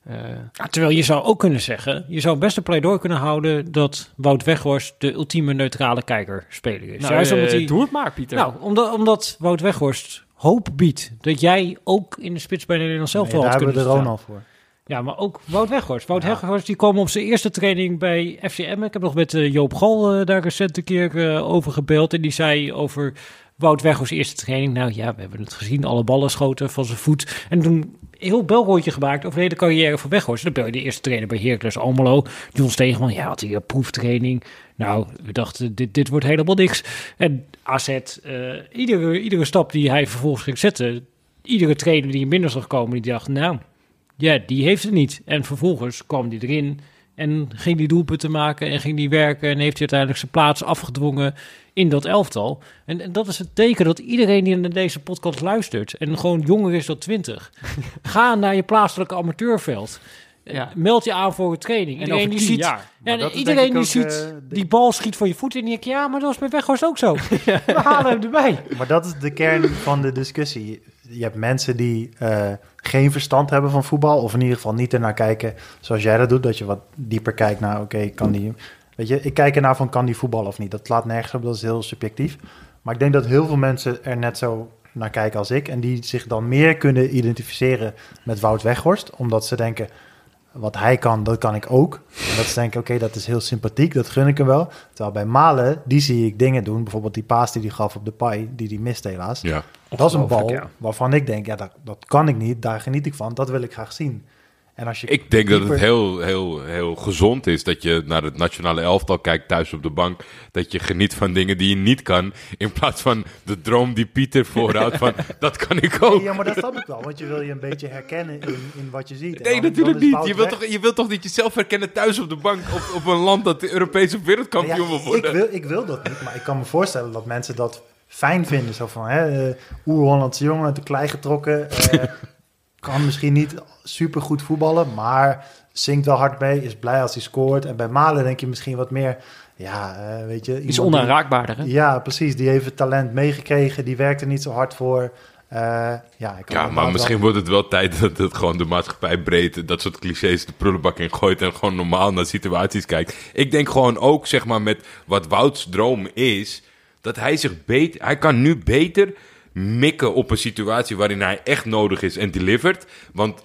Eh, Ja, terwijl je zou ook kunnen zeggen, je zou best een pleidooi kunnen houden dat Wout Weghorst de ultieme neutrale kijkerspeler is. nou, Juist omdat hij, Doe het maar, Pieter. nou, omdat, omdat Wout Weghorst hoop biedt dat jij ook in de spits bij Nederland zelf Nee, wel daar had hebben we kunnen de. Ronald voor. Ja, maar ook Wout Weghorst. Wout Ja. Weghorst die kwam op zijn eerste training bij FCM. Ik heb nog met eh, Joop Gal daar recent een keer over gebeld. En die zei over Wout Weghorst eerste training. Nou ja, we hebben het gezien. Alle ballen schoten van zijn voet. En toen heel belrondje gemaakt over hele carrière van Weghorst. Dan bel je de eerste trainer bij Heracles Almelo. John Stegeman, ja, had hij een proeftraining. Nou, we dachten, dit, dit wordt helemaal niks. En AZ, eh, iedere, iedere stap die hij vervolgens ging zetten... Iedere trainer die in binnen zag komen, die dacht, nou... Ja, die heeft het niet. En vervolgens kwam die erin en ging die doelpunten maken en ging die werken en heeft hij uiteindelijk zijn plaats afgedwongen in dat elftal. En, en dat is het teken dat iedereen die naar deze podcast luistert en gewoon jonger is dan 20, *laughs* ga naar je plaatselijke amateurveld. Ja. Meld je aan voor een training. en Iedereen die ziet, jaar. ja, dat is iedereen die ook, ziet eh, die bal schiet van je voet en die denkt, ja, maar dat was bij Weghorst ook zo. *laughs* We halen hem erbij. Maar dat is de kern van de discussie. Je hebt mensen die eh, geen verstand hebben van voetbal, of in ieder geval niet ernaar kijken zoals jij dat doet, dat je wat dieper kijkt naar, oké, kan die... Weet je, ik kijk ernaar van, kan die voetballen of niet? Dat slaat nergens op, dat is heel subjectief. Maar ik denk dat heel veel mensen er net zo naar kijken als ik. En die zich dan meer kunnen identificeren met Wout Weghorst. Omdat ze denken, wat hij kan, dat kan ik ook. En dat ze denken, oké, dat is heel sympathiek, dat gun ik hem wel. Terwijl bij Malen, die zie ik dingen doen. Bijvoorbeeld die paas die hij gaf op de paai, die hij mist helaas. Ja. Dat is een bal ja. waarvan ik denk, ja, dat, dat kan ik niet. Daar geniet ik van. Dat wil ik graag zien. En als je Ik denk dat het heel, heel, heel gezond is dat je naar het nationale elftal kijkt thuis op de bank. Dat je geniet van dingen die je niet kan. In plaats van de droom die Pieter voorhoudt van *laughs* dat kan ik ook. Ja, maar dat snap ik wel. Want je wil je een beetje herkennen in, in wat je ziet. Nee, dan- natuurlijk dan niet. Je wilt, toch, je wilt toch niet jezelf herkennen thuis op de bank op, op een land dat de Europese wereldkampioen Ja, wil ik, wil, ik wil dat niet, maar ik kan me voorstellen dat mensen dat fijn vinden. Zo van, hè, eh, oer-Hollandse jongen, uit de klei getrokken. eh, *laughs* kan misschien niet super goed voetballen, maar zingt wel hard mee, is blij als hij scoort. En bij Malen denk je misschien wat meer, ja, eh, weet je... Is onaanraakbaarder, hè? Ja, precies. Die heeft het talent meegekregen, die werkt er niet zo hard voor. Eh, ja, ik Ja, maar wel- misschien wordt het wel tijd *laughs* dat het gewoon de maatschappij breed dat soort clichés de prullenbak in gooit en gewoon normaal naar situaties kijkt. Ik denk gewoon ook, zeg maar, met wat Wouts droom is, dat hij zich beter, hij kan nu beter mikken op een situatie waarin hij echt nodig is en delivert. Want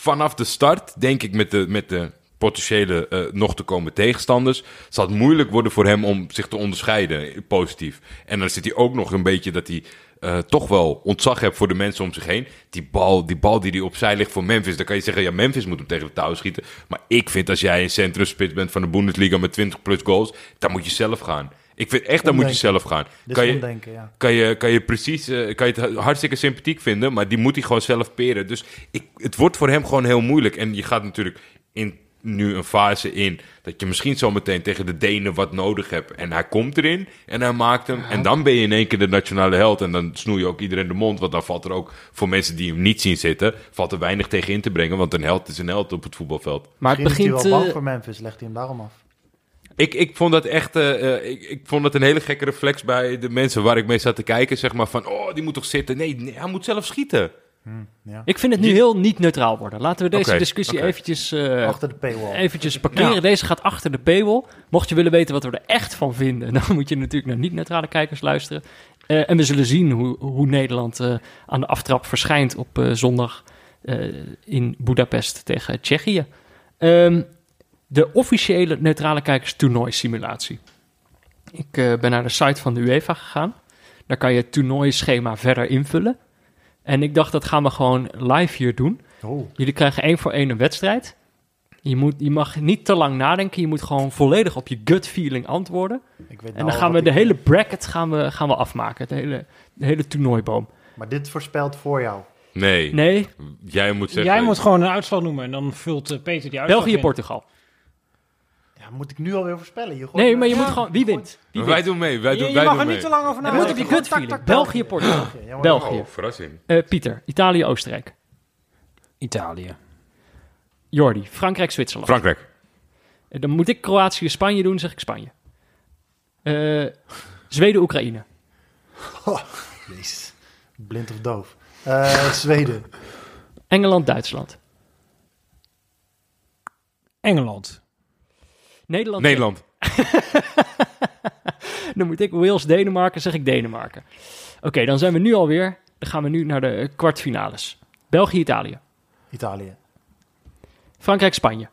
vanaf de start, denk ik, met de, met de potentiële eh, nog te komen tegenstanders, zal het moeilijk worden voor hem om zich te onderscheiden, positief. En dan zit hij ook nog een beetje dat hij eh, toch wel ontzag heeft voor de mensen om zich heen. Die bal, die bal die hij opzij ligt voor Memphis, dan kan je zeggen, ja, Memphis moet hem tegen de touw schieten. Maar ik vind als jij een centrumspits bent van de Bundesliga met 20 plus goals, dan moet je zelf gaan. Ik vind echt, dan moet je zelf gaan. Dit Kan je, omdenken, ja. kan je, kan je precies, eh, kan je het hartstikke sympathiek vinden, maar die moet hij gewoon zelf peren. Dus ik, het wordt voor hem gewoon heel moeilijk. En je gaat natuurlijk in nu een fase in dat je misschien zo meteen tegen de Denen wat nodig hebt. En hij komt erin en hij maakt hem. En dan ben je in één keer de nationale held. En dan snoei je ook iedereen de mond. Want dan valt er ook voor mensen die hem niet zien zitten, valt er weinig tegen in te brengen. Want een held is een held op het voetbalveld. Maar het is begint... hij wel bang eh, voor Memphis, legt hij hem daarom af. Ik, ik vond dat echt. eh, eh, ik, ik vond dat een hele gekke reflex bij de mensen waar ik mee zat te kijken. Zeg maar van, oh, die moet toch zitten? Nee, nee hij moet zelf schieten. Ja. Ik vind het nu heel niet neutraal worden. Laten we deze discussie oké. eventjes, eh, Achter de paywall. eventjes parkeren. Ja. Deze gaat achter de paywall. Mocht je willen weten wat we er echt van vinden, *laughs* dan moet je natuurlijk naar niet-neutrale kijkers luisteren. Eh, en we zullen zien hoe, hoe Nederland eh, aan de aftrap verschijnt op eh, zondag eh, in Budapest tegen Tsjechië. Ehm, de officiële neutrale kijkers toernooi simulatie. Ik eh, ben naar de site van de UEFA gegaan. Daar kan je het toernooischema verder invullen. En ik dacht, dat gaan we gewoon live hier doen. Oh, Jullie krijgen één voor één een wedstrijd. Je, moet, je mag niet te lang nadenken. Je moet gewoon volledig op je gut feeling antwoorden. ik weet En nou dan gaan we de ik- hele bracket gaan we, gaan we afmaken. De hele, de hele toernooiboom. Maar dit voorspelt voor jou. Nee, Nee, jij moet zeggen. Jij moet gewoon een uitslag noemen en dan vult eh, Peter die uitslag België, in. Portugal. Ja, moet ik nu alweer voorspellen? Je Nee, maar je Ja, moet gewoon... Wie wint? Wie Wij wint? doen mee. Wij Je, doen, je wij mag doen er mee. niet te lang over Je nadenken. moet op je gut. België, Portugal. België. Oh, verrassing. Eh, Pieter, Italië, Oostenrijk. Italië. Jordi, Frankrijk, Zwitserland. Frankrijk. Eh, dan moet ik Kroatië, Spanje doen, zeg ik Spanje. Eh, Zweden, Oekraïne. Jezus. Blind of doof. Eh, Zweden. Engeland, Duitsland. Engeland. Nederland. Nederland. *laughs* Dan moet ik Wales, Denemarken, zeg ik Denemarken. Oké, dan zijn we nu alweer. Dan gaan we nu naar de kwartfinales. België, Italië. Italië. Frankrijk, Spanje.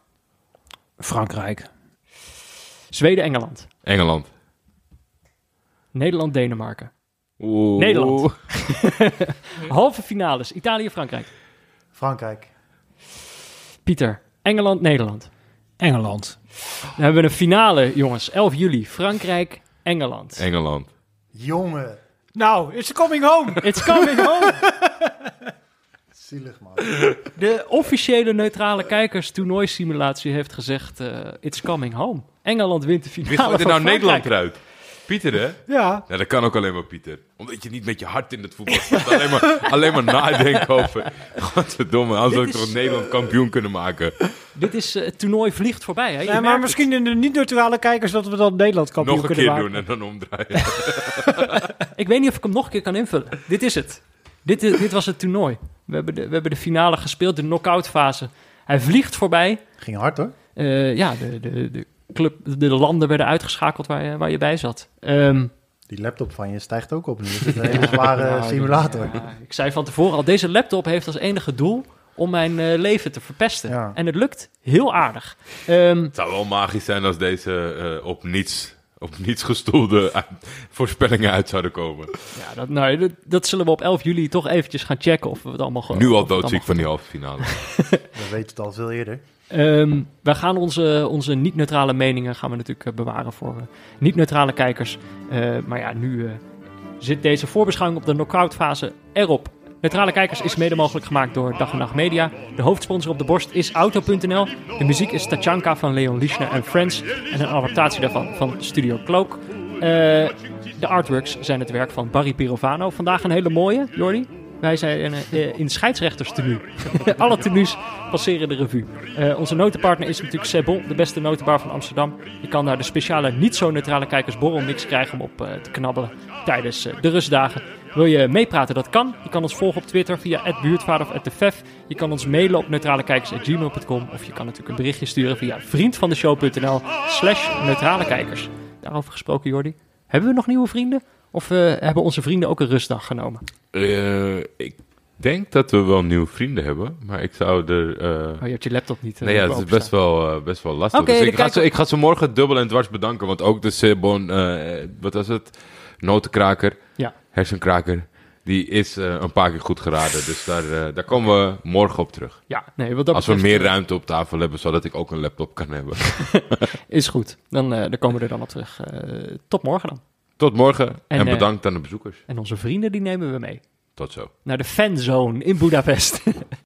Frankrijk. Zweden, Engeland. Engeland. Nederland, Denemarken. Oeh. Nederland. *laughs* Halve finales. Italië, Frankrijk. Frankrijk. Pieter, Engeland, Nederland. Engeland. Dan hebben we een finale, jongens. 11 juli. Frankrijk, Engeland. Engeland. Jongen. Nou, it's coming home. It's coming home. *laughs* Zielig, man. De officiële neutrale kijkers toernooisimulatie heeft gezegd... eh, it's coming home. Engeland wint de finale Wie gooit er nou Nederland eruit? Pieter, hè? Ja. Ja, dat kan ook alleen maar Pieter. Omdat je niet met je hart in het voetbal staat. Alleen maar, *laughs* alleen maar nadenken over... Godverdomme, anders had ik toch Nederland kampioen kunnen maken. Dit is, eh, het toernooi vliegt voorbij. Hè? Je Ja, maar het. misschien in de niet-neutrale kijkers dat we dan Nederland kampioen Nog een kunnen keer maken. doen en dan omdraaien. *laughs* Ik weet niet of ik hem nog een keer kan invullen. Dit is het. Dit, is- dit was het toernooi. We hebben, de, we hebben de finale gespeeld, de knock-out fase. Hij vliegt voorbij. Ging hard, hoor. Eh, ja, de, de, de, club, de landen werden uitgeschakeld waar je, waar je bij zat. Ehm, Die laptop van je stijgt ook op nu. Het is een hele zware *laughs* simulator. Ja, ik zei van tevoren al, deze laptop heeft als enige doel om mijn eh, leven te verpesten. Ja. En het lukt heel aardig. Ehm, Het zou wel magisch zijn als deze eh, op niets, op niets gestoelde *laughs* uit- voorspellingen uit zouden komen. ja, dat, nou, dat, dat zullen we op 11 juli toch eventjes gaan checken of we het allemaal gewoon... Nu al doodziek van die halve finale. *laughs* We weten het al veel eerder. Ehm, wij gaan onze, onze niet-neutrale meningen gaan we natuurlijk eh, bewaren voor eh, niet-neutrale kijkers. Eh, maar ja, nu zit deze voorbeschouwing op de knock-out fase erop. Neutrale Kijkers is mede mogelijk gemaakt door Dag en Nacht Media. De hoofdsponsor op de borst is Auto.nl. De muziek is Tachanka van Leon Lischner en Friends. En een adaptatie daarvan van Studio Cloak. De artworks zijn het werk van Barry Pirovano. Vandaag een hele mooie, Jordi. Wij zijn eh, in scheidsrechterstenu. *laughs* Alle tenues passeren de revue. Eh, onze notenpartner is natuurlijk Sebel, de beste notenbar van Amsterdam. Je kan daar de speciale niet zo neutrale kijkersborrelmix krijgen om op eh, te knabbelen tijdens eh, de rustdagen. Wil je meepraten? Dat kan. Je kan ons volgen op Twitter via buurtvader of @defef. Je kan ons mailen op neutralekijkers.gmail.com of je kan natuurlijk een berichtje sturen via vriendvandeshow.nl slash neutrale kijkers. Daarover gesproken, Jordi. Hebben we nog nieuwe vrienden? Of eh, hebben onze vrienden ook een rustdag genomen? Eh, ik denk dat we wel nieuwe vrienden hebben, maar ik zou er... eh, Oh, je hebt je laptop niet. eh, Nee, ja, het is best wel, best wel lastig. Oké, dus ik, ga ze, ik ga ze morgen dubbel en dwars bedanken. Want ook de Sebon, wat was het? Notenkraker, Ja. hersenkraker. Die is een paar keer goed geraden. Dus daar, daar komen we morgen op terug. Ja, nee, wat dat Als we meer ruimte op tafel hebben, zodat ik ook een laptop kan hebben. *laughs* Is goed. Dan, dan komen we er dan op terug. Tot morgen dan. Tot morgen en, En, eh, bedankt aan de bezoekers. En onze vrienden die nemen we mee. Tot zo. Naar de fanzone in Budapest. *laughs*